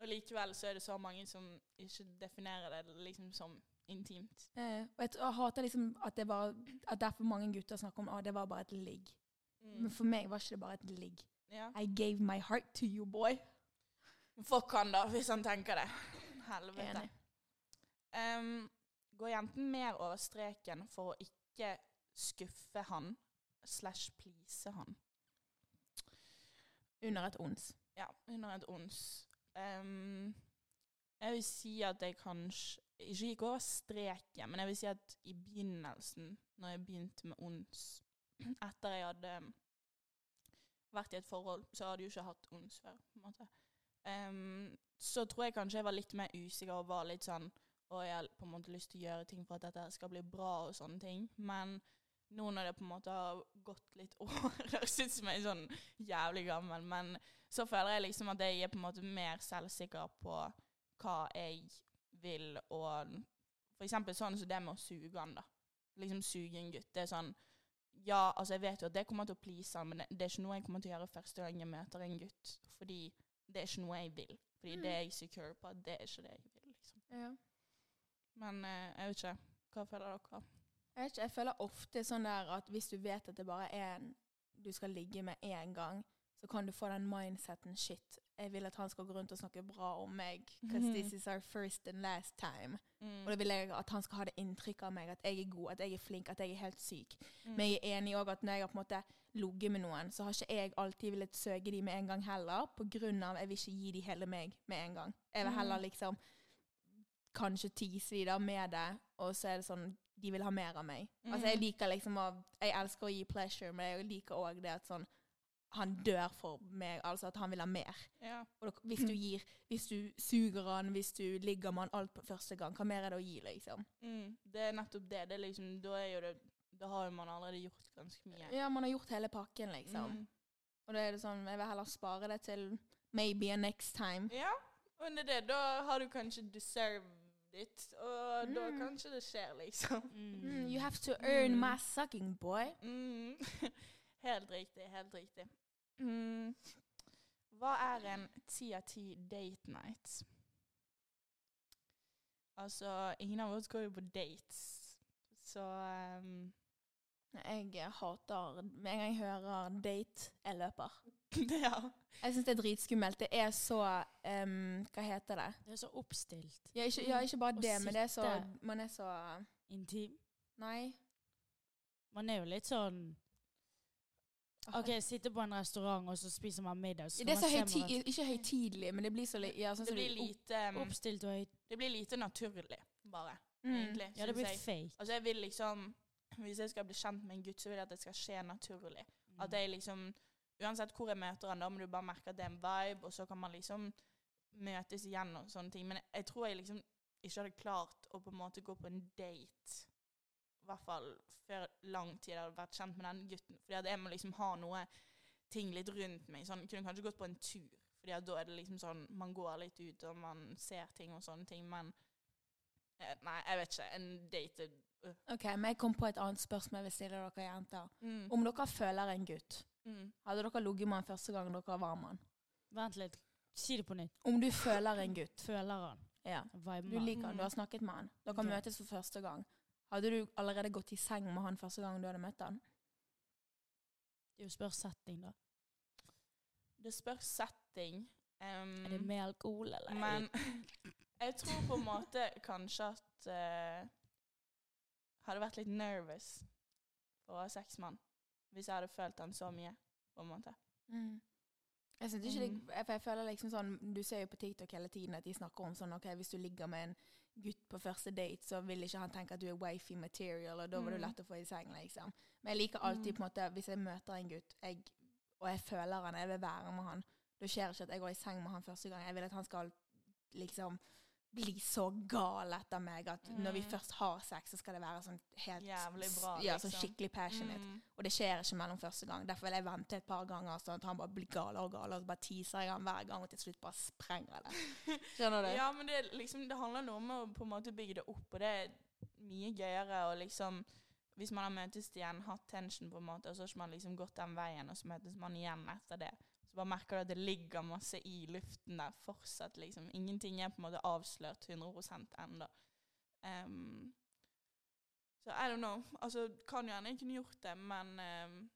Og likevel så er det så mange som ikke definerer det liksom som intimt. Eh, og jeg, jeg hater liksom at det var At derfor mange gutter snakker om at det var bare et ligg. Men for meg var ikke det bare et ligg. Ja. I gave my heart to you, boy. Fuck han da, hvis han tenker det. Helvete. Em, går jenten mer over streken for å ikke skuffe han slash please han? Under et ons. Ja, under et ons. Um, jeg vil si at jeg kanskje ikke gikk over streken, men jeg vil si at i begynnelsen, når jeg begynte med ons, etter jeg hadde vært i et forhold, så hadde jeg jo ikke hatt ons før. på en måte. Um, så tror jeg kanskje jeg var litt mer usikker og var litt sånn Og jeg har på en måte lyst til å gjøre ting for at dette skal bli bra og sånne ting. Men nå når det på en måte har gått litt år høres ut som jeg er sånn jævlig gammel, men så føler jeg liksom at jeg er på en måte mer selvsikker på hva jeg vil, og for eksempel sånn som det med å suge han, da. Liksom suge en gutt. Det er sånn Ja, altså jeg vet jo at det kommer til å please han, men det, det er ikke noe jeg kommer til å gjøre første gang jeg møter en gutt, fordi det er ikke noe jeg vil. Fordi Mm. det er jeg secure på det er ikke det jeg vil, liksom. Ja. Men eh, jeg vet ikke. Hva føler dere? Jeg, vet ikke, jeg føler ofte sånn der at hvis du vet at det bare er en du skal ligge med én gang, så kan du få den mindseten shit. Jeg vil at han skal gå rundt og snakke bra om meg, because Mhm. this is our first and last time. Mm. Og da vil jeg at han skal ha det inntrykket av meg, at jeg er god, at jeg er flink, at jeg er helt syk. Mm. Men jeg er enig også at når jeg har på en måte ligget med noen, så har ikke jeg alltid villet søke de med en gang heller, på grunn av jeg vil ikke gi de hele meg med en gang. Jeg vil heller Mm. liksom kanskje tease de da med det, og så er det sånn de vil ha mer av meg. Altså jeg Mm. liker liksom å Jeg elsker å gi pleasure, men jeg liker òg det at sånn han dør for meg, altså at han vil ha mer. Ja. Og da, hvis du gir Hvis du suger han, hvis du ligger med han alt på første gang, hva mer er det å gi, liksom? Mm. Det er nettopp det. det er liksom, da, er jo det, da har jo man allerede gjort ganske mye. Ja, man har gjort hele pakken, liksom. Mm. Og da er det sånn, jeg vil heller spare det til maybe a next time. Ja, og det er det. Da har du kanskje deserved it, og da Mm. kanskje det skjer, liksom. Mm, you have to earn Mm. my sucking, boy. Mm. helt riktig, helt riktig. Mm. Hva er en ti av ti date night? Altså, ingen av oss går jo på dates, så um, Jeg hater Med en gang jeg hører date, jeg løper. Ja. Jeg syns det er dritskummelt. Det er så um, Hva heter det? Det er så oppstilt. Ja, ikke, ja, ikke bare Å det, men det er så. Man er så Intim. Nei. Man er jo litt sånn OK, sitte på en restaurant, og så spiser man middag. Så Det er så høytid, ikke høytidelig, men det blir så ja, sånn Det blir lite, Oppstilt og høyt. det blir lite naturlig, bare, Mm. egentlig. Ja, det blir jeg. fake. Altså, jeg vil liksom Hvis jeg skal bli kjent med en gutt, så vil jeg at det skal skje naturlig. At jeg liksom Uansett hvor jeg møter han, da må du bare merke at det er en vibe, og så kan man liksom møtes igjen og sånne ting. Men jeg tror jeg liksom ikke hadde klart å på en måte gå på en date, i hvert fall før lang tid jeg hadde vært kjent med den gutten. Fordi at jeg må liksom ha noe ting litt rundt meg. Sånn, kunne kanskje gått på en tur, fordi at da er det liksom sånn Man går litt ut, og man ser ting og sånne ting, men eh, Nei, jeg vet ikke. En date øh. OK, men jeg kom på et annet spørsmål jeg vil stille dere jenter. Mm. Om dere føler en gutt, Mm. hadde dere ligget med han første gang dere var med han? Vent litt. Si det på nytt. Om du føler en gutt, Føler han. ja. Du liker han, du har snakket med han. Dere okay. møtes for første gang. Hadde du allerede gått i seng med han første gang du hadde møtt han? Det er jo spørs setting, da. Det spørs setting. Um, Er det med alkohol, eller? men jeg tror på en måte kanskje at uh, Hadde vært litt nervous for å ha sex med han. Hvis jeg hadde følt han så mye, på en måte. Mm. Jeg ikke Mm. det, for jeg føler liksom sånn, Du ser jo på TikTok hele tiden at de snakker om sånn ok, hvis du ligger med en gutt på første date, så vil ikke han tenke at du er wifey material, og da var du Mm. lett å få i seng. liksom. Men jeg liker alltid Mm. på en måte, hvis jeg møter en gutt jeg, og jeg føler han, jeg vil være med han, da skjer ikke at jeg går i seng med han første gang. Jeg vil at han skal liksom bli så gal etter meg at når vi Mm. først har sex, så skal det være sånn helt Jævlig bra, Ja, sånn liksom. skikkelig passionate. Mm. Og det skjer ikke mellom første gang. Derfor vil jeg vente et par ganger, sånn at han bare blir galere og galere. Og så bare teaser jeg han hver gang, og til slutt bare sprenger det. Skjønner du? Ja, men det, liksom, det handler noe om å på en måte bygge det opp, og det er mye gøyere å liksom Hvis man har møtes igjen, hatt tension på en måte, og så har man liksom gått den veien, og så møtes man igjen etter det. Så bare merker du at det ligger masse i luften der fortsatt, liksom. Ingenting er på en måte avslørt 100 ennå. Um, så I don't know. Altså, kan jo hende jeg kunne gjort det, men um,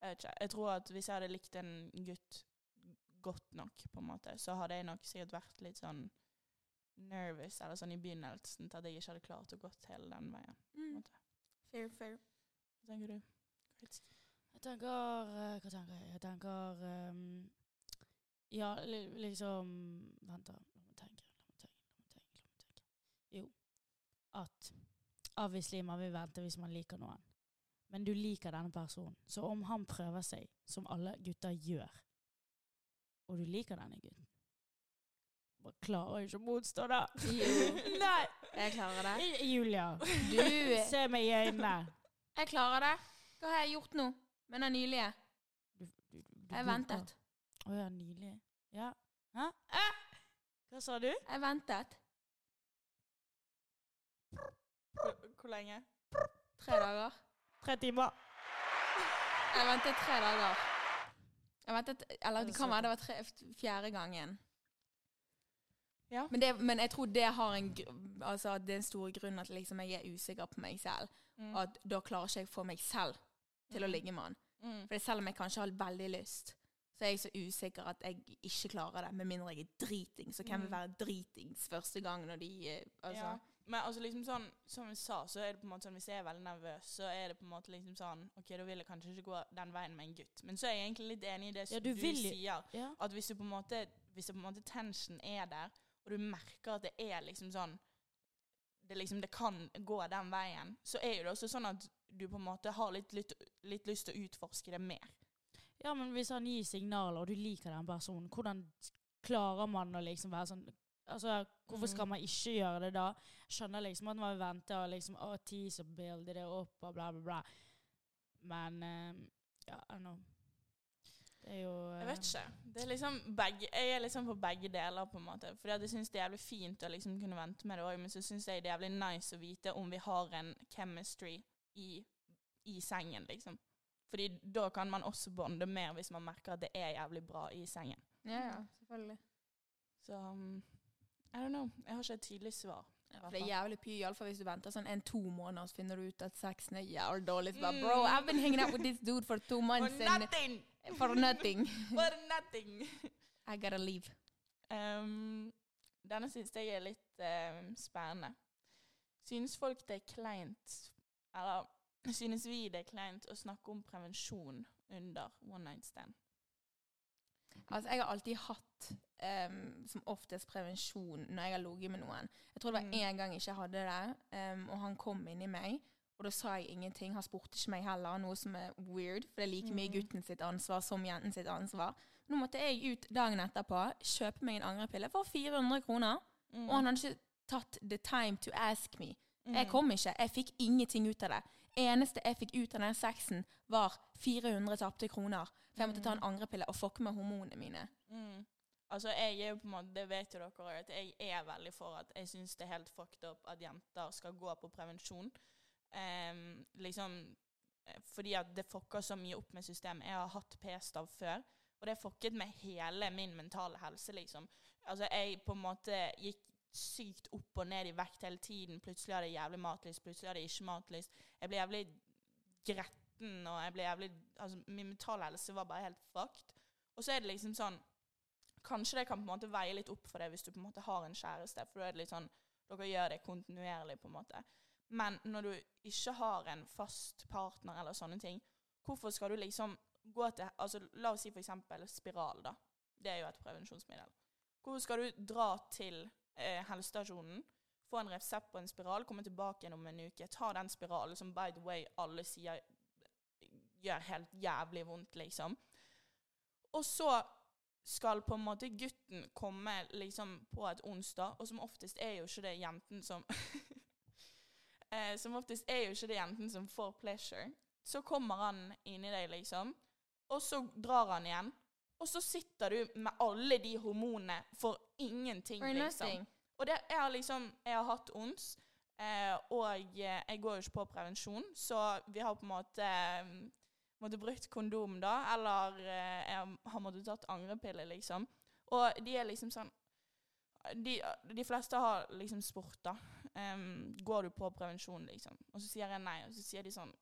jeg ikke. Jeg tror at hvis jeg hadde likt en gutt godt nok, på en måte, så hadde jeg nok sikkert vært litt sånn nervous eller sånn i begynnelsen til at jeg ikke hadde klart å gått hele den veien. på en Mm. Fair, fair. Hva tenker du? Jeg tenker eh, Hva tenker jeg? Jeg tenker um, Ja, li liksom Vent, da. La meg tenke. La meg tenke. La meg tenke. La meg tenke. Jo. At obviously man vil vente hvis man liker noen. Men du liker denne personen. Så om han prøver seg, som alle gutter gjør, og du liker denne gutten Bare klarer ikke å motstå det. Nei! Jeg klarer det. Julia, Du se meg i øynene. Jeg klarer det. Hva har jeg gjort nå med den nylige? Du, du, du, Jeg ventet. Å Å ja, nylig. Ja. Hæ? Eh? Hva sa du? Jeg ventet Hvor, hvor lenge? tre dager. Tre timer. Jeg ventet tre dager. Jeg ventet, eller Det kan være det var tre, fjerde gangen. Ja. Men, det, men jeg tror det har en altså det er en stor grunn at liksom jeg er usikker på meg selv. Mm. At da klarer ikke jeg for meg selv til å Mhm. ligge med han. Mm. For selv om jeg kanskje har veldig lyst, så er jeg så usikker at jeg ikke klarer det. Med mindre jeg er driting. Så hvem vil Mm. være dritings første gang når de eh, Altså. Ja. Men altså liksom sånn, som vi sa, så er det på en måte sånn hvis jeg er veldig nervøs, så er det på en måte liksom sånn OK, da vil jeg kanskje ikke gå den veien med en gutt. Men så er jeg egentlig litt enig i det Ja, du du, sier. Ja. At hvis du på en måte Hvis det på en måte tension er der, og du merker at det er liksom sånn det liksom det kan gå den veien, så er jo det også sånn at du på en måte har litt, litt, litt lyst til å utforske det mer. ja, men hvis han gir signaler, og du liker den personen, hvordan klarer man å liksom være sånn Altså, Hvorfor skal Mm. man ikke gjøre det da? Skjønner liksom at man venter og liksom Å, tease og builde det opp og bla, bla, bla. Men eh, ja, I don't know. Det er jo Jeg vet ikke. Det er liksom begge, jeg er liksom på begge deler, på en måte. Fordi at jeg syns det er jævlig fint å liksom kunne vente med det òg, men så syns jeg det er jævlig nice å vite om vi har en chemistry i, i sengen, liksom. Fordi da kan man også bonde mer hvis man merker at det er jævlig bra i sengen. ja, ja, selvfølgelig. Så um, I don't know. Jeg har ikke et tydelig svar. Ja, for det er jævlig py, iallfall hvis du venter sånn en-to måneder, så finner du ut at sexen er jævlig dårlig. Så bare, Mm. bro, I've been hanging out with this dude for two For months and nothing! for nothing. For nothing! I gotta leave. Um, denne syns jeg er litt um, spennende. Synes folk det er kleint Eller synes vi det er kleint å snakke om prevensjon under one night stand? Altså, jeg har alltid hatt um, som oftest prevensjon når jeg har ligget med noen. Jeg tror det var Mm. én gang jeg ikke hadde det, um, og han kom inn i meg. Og da sa jeg ingenting. Han spurte ikke meg heller, noe som er weird. For det er like mye Mm. gutten sitt ansvar som jenten sitt ansvar. Nå måtte jeg ut dagen etterpå, kjøpe meg en angrepille for 400 kroner. Mm. Og han hadde ikke tatt the time to ask me. Jeg kom ikke. Jeg fikk ingenting ut av det. Eneste jeg fikk ut av den sexen, var 400 tapte kroner. For jeg måtte ta en angrepille og fucke med hormonene mine. Mm. Altså, jeg er jo på en måte, Det vet jo dere at jeg er veldig for at jeg syns det er helt fucked up at jenter skal gå på prevensjon. Um, liksom eh, Fordi at det fucker så mye opp med systemet. Jeg har hatt p-stav før, og det fucket med hele min mentale helse, liksom. Altså, jeg på en måte gikk sykt opp og ned i vekt hele tiden. Plutselig hadde jeg jævlig matlyst, plutselig hadde jeg ikke matlyst. Jeg ble jævlig gretten, og jeg ble jævlig Altså, min mentale helse var bare helt fucked. Og så er det liksom sånn Kanskje det kan på en måte veie litt opp for deg hvis du på en måte har en kjæreste, for da er det litt sånn Dere gjør det kontinuerlig, på en måte. Men når du ikke har en fast partner eller sånne ting, hvorfor skal du liksom gå til altså La oss si for eksempel spiral, da. Det er jo et prevensjonsmiddel. Hvorfor skal du dra til eh, helsestasjonen, få en resept på en spiral, komme tilbake igjen om en uke, ta den spiralen som by the way alle sier gjør helt jævlig vondt, liksom. Og så skal på en måte gutten komme liksom på et onsdag, og som oftest er jo ikke det jenten som eh, Som oftest er jo ikke det jenten som får pleasure. Så kommer han inn i deg, liksom, og så drar han igjen. Og så sitter du med alle de hormonene for ingenting, For liksom. Og det, har liksom Jeg har hatt ons, eh, og eh, jeg går jo ikke på prevensjon, så vi har på en måte eh, måtte brukt kondom da, eller eh, jeg har måttet tatt angrepille, liksom. Og de er liksom sånn De, de fleste har liksom spurt, da. Um, går du på prevensjon, liksom? Og så sier jeg nei, og så sier de sånn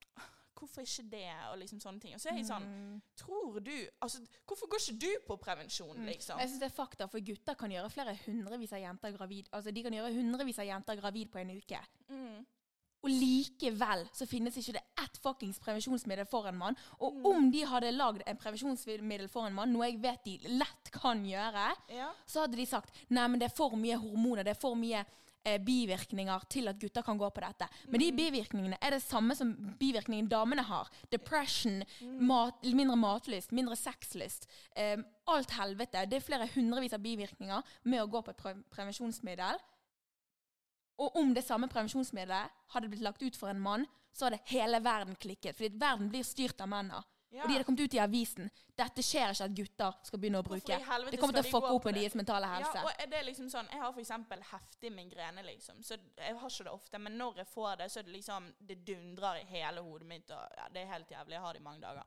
Hvorfor ikke det? Og liksom sånne ting. Og så er jeg sånn. Tror du Altså, hvorfor går ikke du på prevensjon, Mm. liksom? Jeg synes det er fakta, for gutter kan gjøre flere hundrevis av jenter gravid. Altså, de kan gjøre hundrevis av jenter gravid på en uke. Mm. Og likevel så finnes ikke det ett fuckings prevensjonsmiddel for en mann. Og Mm. om de hadde lagd en prevensjonsmiddel for en mann, noe jeg vet de lett kan gjøre, Ja. så hadde de sagt nei, men det er for mye hormoner, det er for mye eh, bivirkninger til at gutter kan gå på dette. Men de bivirkningene er det samme som bivirkningen damene har. Depression, mat, mindre matlyst, mindre sexlyst. Eh, alt helvete. Det er flere hundrevis av bivirkninger med å gå på et pre prevensjonsmiddel. Og om det samme prevensjonsmiddelet hadde blitt lagt ut for en mann, så hadde hele verden klikket. Fordi verden blir styrt av mennene. Ja. Og de hadde kommet ut i avisen. Dette skjer ikke at gutter skal begynne å bruke. Det kommer til å fucke opp med deres mentale helse. Ja, og er det liksom sånn, Jeg har eksempel heftig migrene, liksom. Så jeg har ikke det ofte. Men når jeg får det, så er det liksom Det dundrer i hele hodet mitt. Og ja, Det er helt jævlig. Jeg har det i mange dager.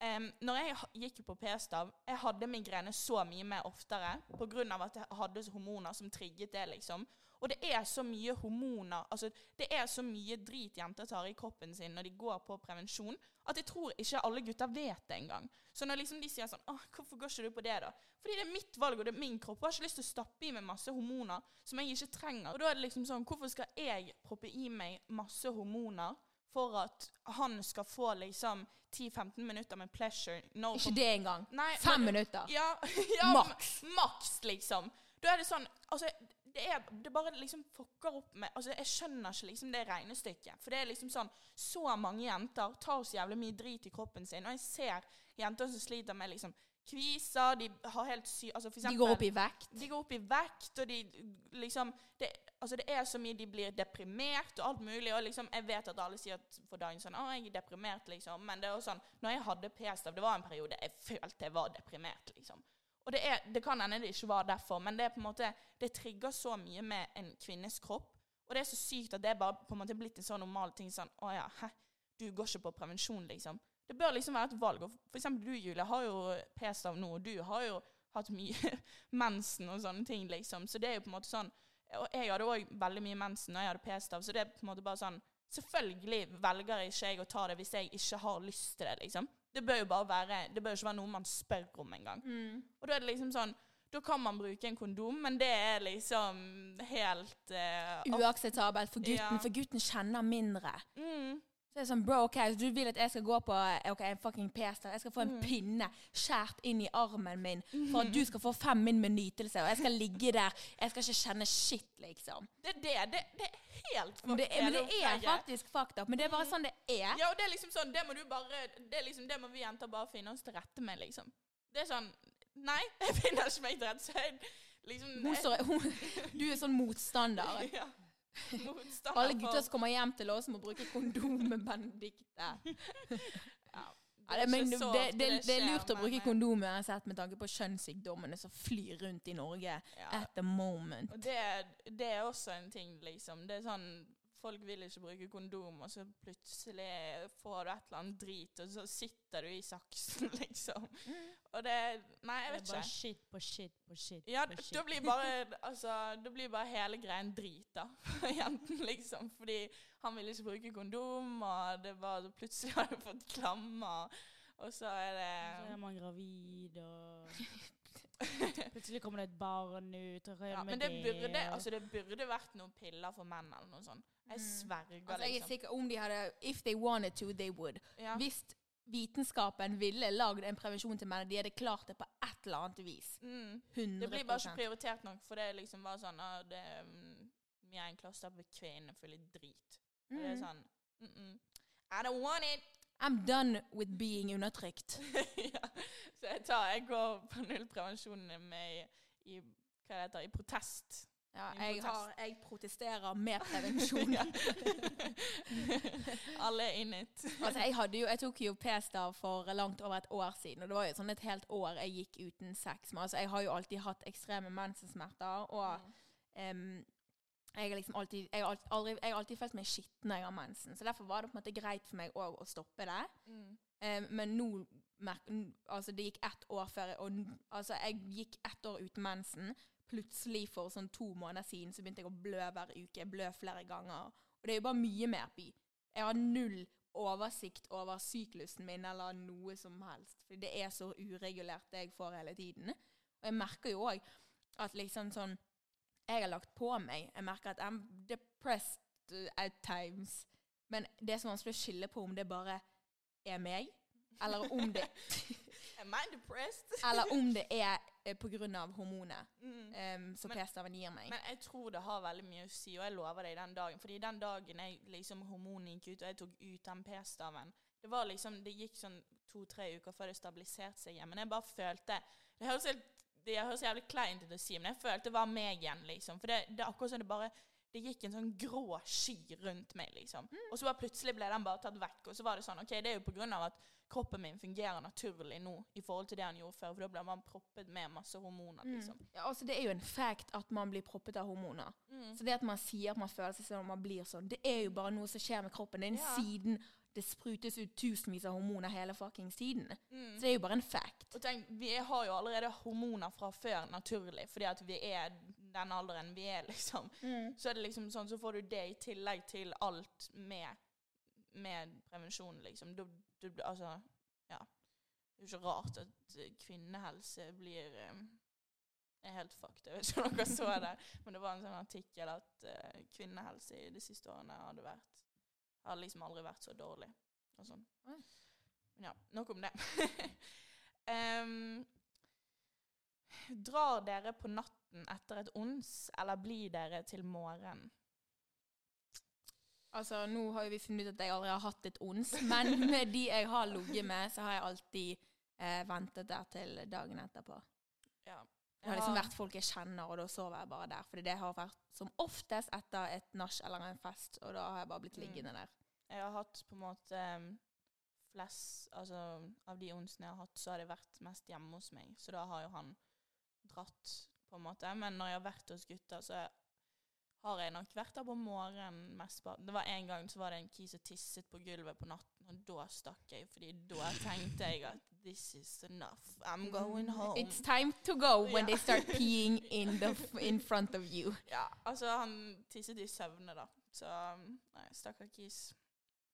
Em, når jeg gikk på p-stav, jeg hadde migrene så mye mer oftere pga. at jeg hadde hormoner som trigget det, liksom. Og det er så mye hormoner altså Det er så mye drit jenter tar i kroppen sin når de går på prevensjon, at jeg tror ikke alle gutter vet det engang. Så når liksom de sier sånn Åh, 'Hvorfor går ikke du på det, da?' Fordi det er mitt valg, og det er min kropp. Jeg har ikke lyst til å stappe i meg masse hormoner som jeg ikke trenger. Og da er det liksom sånn Hvorfor skal jeg proppe i meg masse hormoner for at han skal få liksom 10-15 minutter med pleasure? No Ikke det engang. Nei, Fem men- minutter. Ja, ja Maks. Maks, liksom. Da er det sånn Altså, det, er, det bare liksom fucker opp med Altså, jeg skjønner ikke liksom det regnestykket. For det er liksom sånn Så mange jenter tar så jævlig mye drit i kroppen sin, og jeg ser jenter som sliter med liksom kviser, de har helt sy... Altså, for De går opp i vekt. de går opp i vekt, og de liksom det, altså det er så mye de blir deprimert og alt mulig. Og liksom, jeg vet at alle sier at for dagen sånn 'Å, jeg er deprimert', liksom. Men det er også sånn Når jeg hadde p-stav, det var en periode jeg følte jeg var deprimert, liksom. Og det, er, det kan hende det ikke var derfor, men det er på en måte Det trigger så mye med en kvinnes kropp. Og det er så sykt at det er bare på en måte blitt en sånn normal ting sånn 'Å ja, hæ, du går ikke på prevensjon', liksom. Det bør liksom være et valg. Og for eksempel du, Julie, har jo p-stav nå, og du har jo hatt mye mensen og sånne ting, liksom. Så det er jo på en måte sånn Og jeg hadde òg veldig mye mensen når jeg hadde p-stav, så det er på en måte bare sånn Selvfølgelig velger ikke jeg å ta det hvis jeg ikke har lyst til det, liksom. Det bør jo bare være Det bør ikke være noe man spør om engang. Og da er det liksom sånn Da kan man bruke en kondom, men det er liksom helt uh, Uakseptabelt for gutten, Ja. for gutten kjenner mindre. mm, Så det er sånn, bro, ok, så du vil at jeg skal gå på eh, ok, en fucking p-stav. Jeg skal få en Mm. pinne skjært inn i armen min for at du skal få fem min med nytelse. Og jeg skal ligge der. Jeg skal ikke kjenne shit, liksom. Det er det. Det, det er helt Men det, er, men det er faktisk fucked up. Men det er bare sånn det er. Ja, og det er liksom sånn, det må du bare Det er liksom, det må vi jenter bare finne oss til rette med, liksom. Det er sånn Nei, jeg finner ikke meg til rette, liksom Hun hun, du er sånn motstander. ja. Alle gutter som kommer hjem til oss, må bruke kondom med Benedicte. ja, det, men det, det, det, det er lurt å bruke eh, kondom uansett med tanke på kjønnssykdommene som flyr rundt i Norge Ja. at the moment. Og det, det er også en ting, liksom. Det er sånn Folk vil ikke bruke kondom, og så plutselig får du et eller annet drit, og så sitter du i saksen, liksom. Og det Nei, jeg vet ikke. Det er bare ikke. shit på shit på shit Ja, på shit. da blir bare Altså, da blir bare hele greien drit, da. Jenten, liksom. Fordi han vil ikke bruke kondom, og det var plutselig har du fått klammer, og så er det Så er man gravid, og plutselig kommer det et barn ut. Og rømmer ja, Men det burde, altså, det burde vært noen piller for menn eller noe sånt. Jeg Mm. sverger, Altså, jeg er liksom. sikker om de hadde If they wanted to, they would. Ja. Hvis vitenskapen ville lagd en prevensjon til menn, de hadde klart det på et eller annet vis. Mm. 100 Det blir bare ikke prioritert nok, for det er liksom var sånn ah, Det er en mye enklere å stappe kvinner litt drit. Mm. det er Mm. sånn mm -mm. I don't want it! I'm done with being undertrykt. ja. Så jeg, tar, jeg går på nullprevensjon med i, hva det heter, i protest. Ja, jeg, protest. har, jeg protesterer med prevensjon. Alle er in it. altså, jeg, jo, jeg tok jo p-stav for langt over et år siden, og det var jo sånn et helt år jeg gikk uten sex. Men altså, jeg har jo alltid hatt ekstreme mensensmerter, og em, jeg, liksom alltid, jeg, har aldri, jeg har alltid følt meg skitten når jeg har mensen. Så derfor var det på en måte greit for meg òg å stoppe det. Mm. Um, men nå altså det gikk ett år før jeg, og, altså jeg gikk ett år uten mensen. Plutselig for sånn to måneder siden så begynte jeg å blø hver uke. Jeg blø flere ganger. Og det er jo bare mye mer by. Jeg har null oversikt over syklusen min eller noe som helst. For det er så uregulert det jeg får hele tiden. Og jeg merker jo òg at liksom sånn Jeg har lagt på meg. Jeg merker at I'm depressed at times. Men det er så vanskelig å skille på om det bare er meg, eller om det, Am I depressed? eller om det er pga. på grunn av hormonet Mm. um, som p-staven gir meg. Men jeg tror det har veldig mye å si, og jeg lover deg den dagen. Fordi den dagen jeg liksom hormonene gikk ut, og jeg tok ut den p-staven Det var liksom, det gikk sånn to-tre uker før det stabiliserte seg igjen. Men jeg bare følte Det høres, helt, det høres jævlig kleint ut å si, men jeg følte det var meg igjen, liksom. For det, det er akkurat som det bare det gikk en sånn grå sky rundt meg, liksom. Og så bare plutselig ble den bare tatt vekk. Og så var det sånn OK, det er jo på grunn av at kroppen min fungerer naturlig nå i forhold til det han gjorde før, for da ble man proppet med masse hormoner, liksom. Ja, altså Det er jo en fact at man blir proppet av hormoner. Mm. Så det at man sier at man føler seg sånn, man blir sånn, det er jo bare noe som skjer med kroppen. Det er en Ja. siden det sprutes ut tusenvis av hormoner hele fuckings tiden. Mm. Så det er jo bare en fact. Og tenk, vi har jo allerede hormoner fra før naturlig, fordi at vi er den alderen vi er, liksom. Så er det liksom sånn, så får du det i tillegg til alt med, med prevensjon, liksom. Du, du, altså, ja. Det er jo ikke rart at eh, kvinnehelse blir eh, er helt fucked. Jeg vet ikke om dere så det, men det var en sånn artikkel at eh, kvinnehelse i de siste årene hadde vært har liksom aldri vært så dårlig. Og sånn. Men ja, nok om det. um, drar dere på natten etter et ons, eller blir dere til morgen? Altså, Nå har vi funnet ut at jeg aldri har hatt et ons, men med de jeg har ligget med, så har jeg alltid eh, ventet der til dagen etterpå. Ja. Det har liksom vært folk jeg kjenner, og da sover jeg bare der. Fordi det har vært som oftest etter et nach eller en fest, og da har jeg bare blitt Mm. liggende der. Jeg har hatt på en måte flest Altså av de onsene jeg har hatt, så har det vært mest hjemme hos meg. Så da har jo han dratt, på en måte. Men når jeg har vært hos gutter, så har jeg nok vært der på morgenen mest. Det var En gang så var det en ki som tisset på gulvet på natten, og da stakk jeg. Fordi da tenkte jeg at this is enough. I'm going home. It's time to go when Ja. they start peeing in, in front of you. Ja, altså han tisset i søvne, da. Så um, nei, stakkar kis.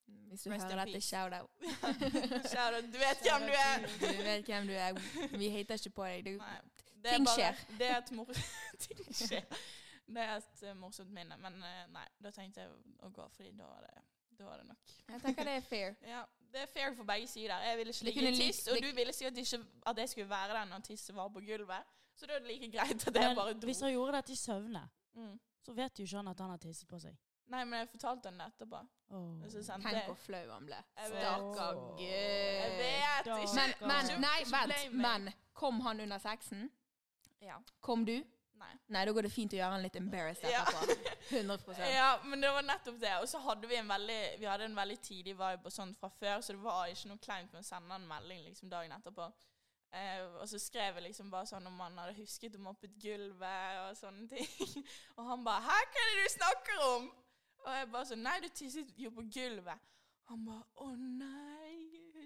Hvis du Rest hører dette, shout-out. Kjære, du vet hvem du er! Du vet hvem du er. Vi hater ikke på deg. Du, Nei, Ting bare, skjer. Det er et mor Ting skjer. Det er et morsomt minne. Men eh, nei, da tenkte jeg å gå, fordi da var det, da var det nok. jeg tenker det er fair. Ja, Det er fair for begge sider. Jeg ville ikke ligge i tiss, og du ville sikkert ikke at jeg skulle være der når tisset var på gulvet. Så da er det like greit at jeg bare dro. hvis han gjorde dette i søvne, Mm. så vet jo ikke han at han har tisset på seg. Nei, men jeg fortalte han det etterpå. Oh. Så sendte Tenk hvor flau han ble. Stakkar Åh. Jeg vet ikke. Men, men nei, vent. Men kom han under sexen? Ja. Kom du? Nei. Nei, da går det fint å gjøre han litt embarrassed etterpå. 100% Ja, men det var nettopp det. Og så hadde vi en veldig Vi hadde en veldig tidlig vibe og sånn fra før, så det var ikke noe kleint med å sende en melding liksom dagen etterpå. Uh, og så skrev jeg liksom bare sånn om han hadde husket å moppe gulvet og sånne ting. og han bare 'Hæ, hva er det du snakker om?' Og jeg bare sånn 'Nei, du tisset jo på gulvet'. Han bare 'Å nei,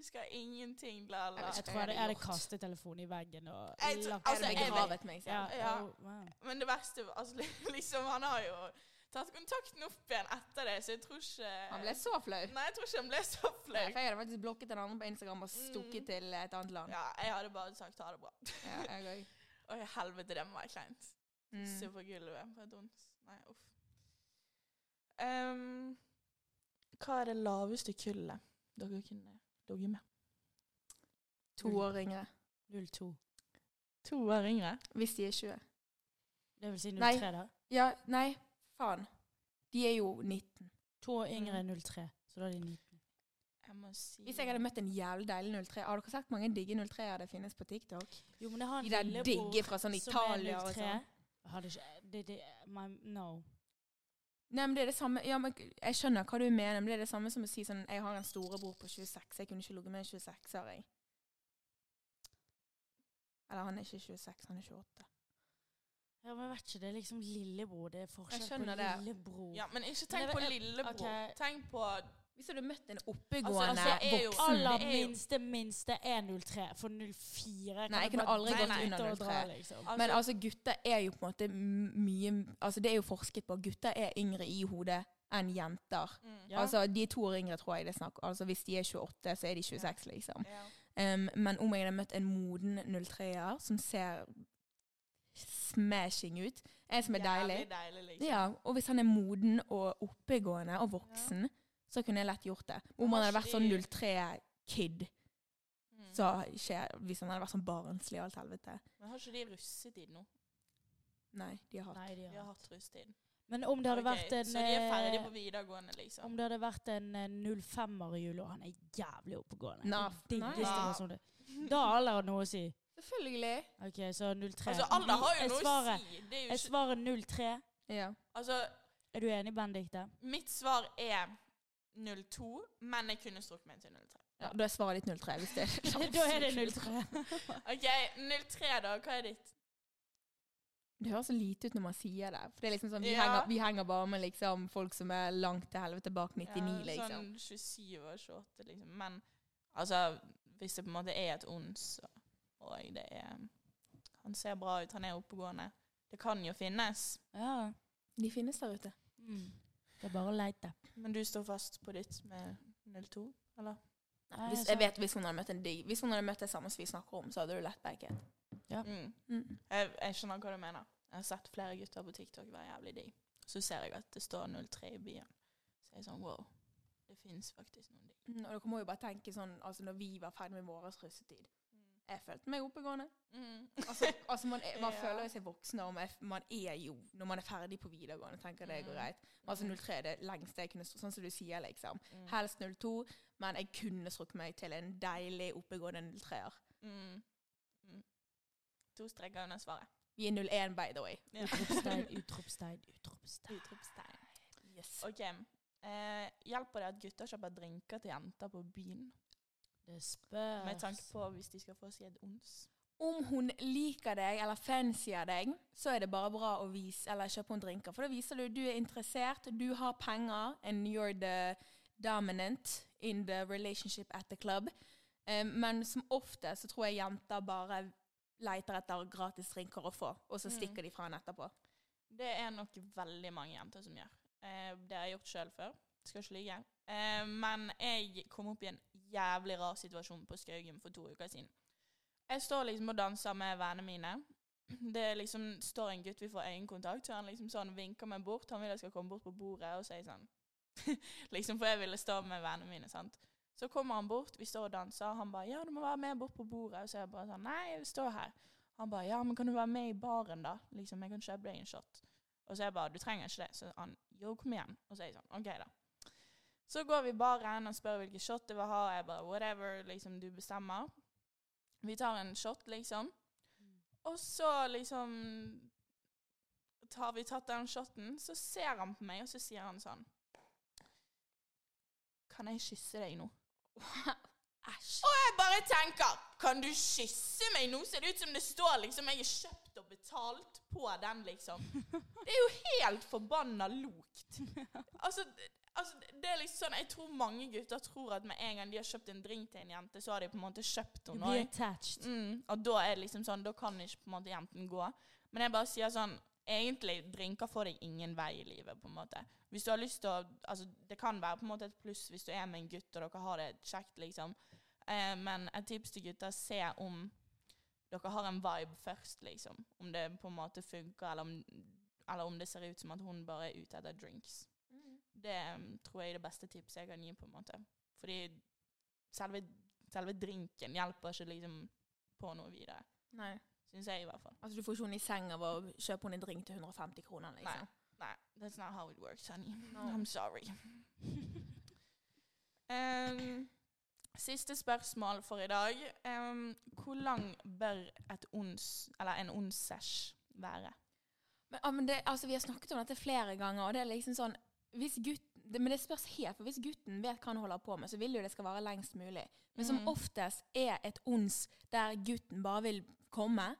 husker ingenting', la Jeg la. Jeg tror jeg hadde, kastet telefonen i veggen og Jeg tror- lagt altså, jeg begravet meg selv. ja, Ja. oh, wow. Men det verste altså, liksom Han har jo tatt kontakten opp igjen etter det, så jeg tror ikke Han ble så flau. Nei, jeg tror ikke han ble så Nei, flau. for jeg hadde faktisk blokket den andre på Instagram og stukket Mm. til et annet land. Ja, jeg hadde bare sagt ha det bra. Ja, jeg. Oi, helvete, det må være kleint. Mm. På gulvet på et ons. Nei, uff. Um, hva er det laveste kullet dere kunne ligget med? To år yngre. 02. To år yngre? Hvis de er 20. Det vil si 03, Nei. da. Ja, nei, faen. De er jo 19. To år yngre enn 03, så da er de 19. Jeg må si Hvis jeg hadde møtt en jævlig deilig 03 Har dere sett mange digge 03-er det finnes på TikTok? Jo, men jeg har en De der digge fra sånn Italia og sånn. Hadde ikke det, det, my, No. Nei, men det er det samme Ja, men Jeg skjønner hva du mener, men det er det samme som å si sånn Jeg har en storebror på 26, jeg kunne ikke ligget med en 26-åring. Eller han er ikke 26, han er 28. Ja, men jeg vet ikke, det er liksom lillebror. Det er forskjell på skjønner det. lillebror. Ja, men ikke Men tenk på lillebror. Okay. Tenk på Hvis du hadde møtt en oppegående Altså, altså, jo- voksen Aller er minste minste er 03. For 04 Nei, jeg kunne aldri gått under og 03. Liksom. Altså, Men altså, gutter er jo på en måte mye Altså, det er jo forsket på. Gutter er yngre i hodet enn jenter. mm, Ja. Altså, de er to år yngre, tror jeg det er snakk Altså, hvis de er 28, så er de 26, liksom. ja. Um, men om jeg hadde møtt en moden 03-er som ser smashing ut, en som er deilig Jævlig deilig, liksom. Ja, og hvis han er moden og oppegående og voksen, så kunne jeg lett gjort det. Om han hadde vært sånn 03-kid, Mm. så ikke, Hvis han hadde vært sånn barnslig og alt helvete. Men har ikke de russetid nå? Nei, de har hatt Nei, de De har har. hatt russetid. Men om det hadde okay, vært en Så de er ferdige eh, på videregående, liksom? Om det hadde vært en eh, 05-er i jula, og han er jævlig oppegående sånn det. Da har alle noe å si. Selvfølgelig. Ok, så 03. Altså, alle har jo Jeg noe svarer, å si. Det er jo Jeg ikke svarer 03. Ja. Altså, Er du enig, Benedicte? Mitt svar er 02, men jeg kunne strukket meg til 03. Ja, da er svaret ditt 03. Hvis det er da er det 03. OK, 03 da. Hva er ditt? Det høres så lite ut når man sier det. For det er liksom sånn, vi, Ja. henger, vi henger bare med liksom folk som er langt til helvete bak 99, Ja, liksom. Sånn 27 og 28, liksom. Men altså, hvis det på en måte er et ons, og det er Han ser bra ut, han er oppegående. Det kan jo finnes. Ja. De finnes der ute. Mm. Det er bare å leite. Men du står fast på ditt med 02, eller? Nei, Hvis, jeg jeg vet hvis hun hadde møtt en digg Hvis hun hadde møtt det samme som vi snakker om, så hadde du lett backet. Ja. Mm. Mm. Jeg, jeg skjønner hva du mener. Jeg har sett flere gutter på TikTok være jævlig digg. Så ser jeg at det står 03 i byen. Så jeg er sånn wow, det fins faktisk noen digg. Mm, Og dere må jo bare tenke sånn Altså, når vi var ferdig med vår russetid Jeg følte meg oppegående. Mm. Altså, altså man, er, man Ja. føler jo seg voksen når man er, man er jo Når man er ferdig på videregående, tenker jeg det går Mm. greit. Men altså 03 er det lengste jeg kunne stå, Sånn som du sier, liksom. Mm. Helst 02, men jeg kunne strukket meg til en deilig oppegående 03-er. Mm. Mm. To streker under svaret. Vi er 01, by the way. Ja. Utropstein, utropstein, utropstein. Utropstegn. Yes. OK. Eh, hjelper det at gutter kjøper drinker til jenter på byen? Det spørs. Med tanke på hvis de skal få si et ons. Om hun liker deg eller fancyer deg, så er det bare bra å vise eller kjøpe henne drinker. For da viser du du er interessert, du har penger, and you're the dominant in the relationship at the club. Um, men som ofte så tror jeg jenter bare leter etter gratis drinker å få, og så Mm. stikker de fra henne etterpå. Det er nok veldig mange jenter som gjør. Uh, det har jeg gjort sjøl før. Skal ikke lyve. Uh, men jeg kom opp i en jævlig rar situasjon på Skaugum for to uker siden. Jeg står liksom og danser med vennene mine. Det er liksom står en gutt, vi får øyekontakt, så han liksom sånn vinker meg bort. Han vil jeg skal komme bort på bordet, og er sånn Liksom, for jeg ville stå med vennene mine, sant. Så kommer han bort, vi står og danser, han bare 'Ja, du må være med bort på bordet.' Og så er jeg bare sånn 'Nei, jeg vil stå her'. Han bare 'Ja, men kan du være med i baren, da?' Liksom, 'Jeg kan kjøpe deg en shot'. Og så er jeg bare 'Du trenger ikke det'. Så han 'Jo, kom igjen'. Og så er jeg sånn 'OK, da'. Så går vi bare baren og spør hvilken shot jeg vil ha. Jeg bare 'Whatever, liksom, du bestemmer'. Vi tar en shot, liksom. Og så liksom Har vi tatt den shoten, så ser han på meg, og så sier han sånn Kan jeg kysse deg nå? Æsj. Og jeg bare tenker Kan du kysse meg nå? Ser det ut som det står liksom Jeg er kjøpt og betalt på den, liksom. Det er jo helt forbanna lokt. Altså, altså, det er liksom sånn Jeg tror mange gutter tror at med en gang de har kjøpt en drink til en jente, så har de på en måte kjøpt henne. Mm, og da er det liksom sånn Da kan ikke på en måte jenten gå. Men jeg bare sier sånn Egentlig, drinker får deg ingen vei i livet, på en måte. Hvis du har lyst til å Altså, det kan være på en måte et pluss hvis du er med en gutt og dere har det kjekt, liksom. Eh, men et tips til gutter, se om dere har en vibe først, liksom. Om det på en måte funker, eller om, eller om det ser ut som at hun bare er ute etter drinks. Det um, tror jeg er det beste tipset jeg kan gi, på en måte. Fordi selve, selve drinken hjelper ikke liksom på noe videre. Nei. Syns jeg, i hvert fall. Altså, du får ikke henne i seng av å kjøpe henne en drink til 150 kroner, liksom. Nei, that's not how it works, honey. No. I'm sorry. um, siste spørsmål for i dag. Um, hvor lang bør et ons, eller en ons-sesh være? Men, ah, men det, altså, vi har snakket om dette flere ganger, og det er liksom sånn hvis gutt, det, Men det spørs helt, for hvis gutten vet hva han holder på med, så vil jo det skal vare lengst mulig. Men som Mhm. oftest er et ons der gutten bare vil komme,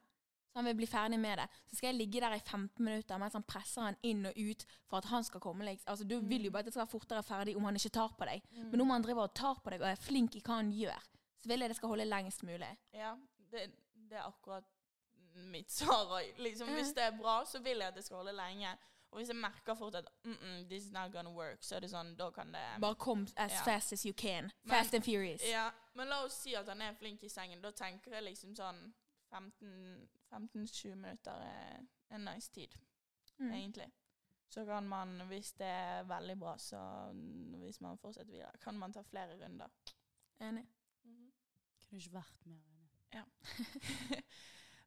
så han vil bli ferdig med det. Så skal jeg ligge der i 15 minutter mens han presser han inn og ut for at han skal komme. Liksom. Altså, du vil jo bare at det skal være fortere ferdig om han ikke tar på deg. Men om han driver og tar på deg og er flink i hva han gjør, så vil jeg det skal holde lengst mulig. Ja, det, det er akkurat mitt svar. Liksom. Hvis det er bra, så vil jeg at det skal holde lenge. Og hvis jeg merker fort at mm -mm, this is not gonna work, så er det sånn, da kan det Bare kom as Ja. fast as you can. Men- Fast and furious. Ja, men la oss si at han er flink i sengen. Da tenker jeg liksom sånn 15-20 minutter er en nice tid, Mm. egentlig. Så kan man, hvis det er veldig bra, så hvis man fortsetter videre, kan man ta flere runder. Enig. Kunne ikke vært mer enig. Ja.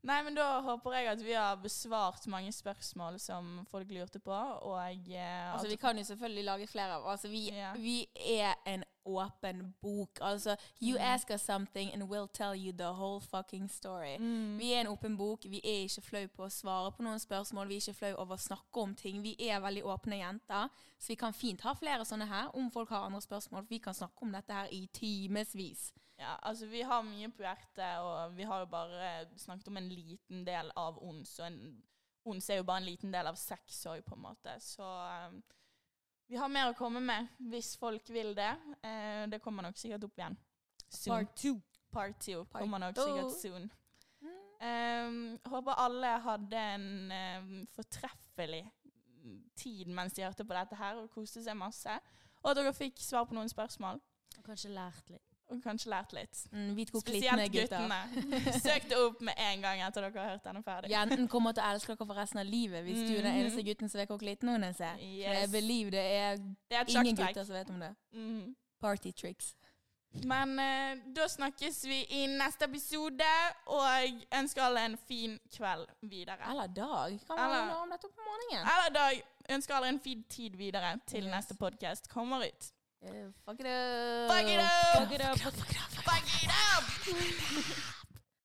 Nei, men da håper jeg at vi har besvart mange spørsmål som folk lurte på, og eh, Altså, vi kan jo selvfølgelig lage flere av. Altså, vi, Ja. vi er en åpen bok. Altså, you Mm. ask us something and we'll tell you the whole fucking story. Mm. Vi er en åpen bok. Vi er ikke flau på å svare på noen spørsmål. Vi er ikke flau over å snakke om ting. Vi er veldig åpne jenter, så vi kan fint ha flere sånne her om folk har andre spørsmål. For vi kan snakke om dette her i timevis. Ja, altså vi har mye på hjertet, og vi har jo bare snakket om en liten del av ons, og en, ons er jo bare en liten del av sex òg, på en måte. Så um, vi har mer å komme med hvis folk vil det. Eh, det kommer nok sikkert opp igjen. Soon. Part two. Part two Part kommer nok sikkert soon. Um, håper alle hadde en um, fortreffelig tid mens de hørte på dette her, og koste seg masse. Og at dere fikk svar på noen spørsmål, Og kanskje lært litt. Og kanskje lært litt. Mm, Spesielt guttene. Søk det opp med en gang etter dere har hørt denne ferdig. Jenten kommer til å elske dere for resten av livet hvis du er den eneste gutten som vet hvor klitten hennes er. Yes. believe det er Det er ingen gutter som vet om det. Mm. Party tricks. Men eh, da snakkes vi i neste episode, og ønsker alle en fin kveld videre. Eller dag. Kan man Eller- om dette på morgenen? Eller dag. Ønsker alle en fin tid videre til Yes. neste podkast kommer ut. Eh, Fuck it up. Fuck it up! Fuck it up. Fuck it up!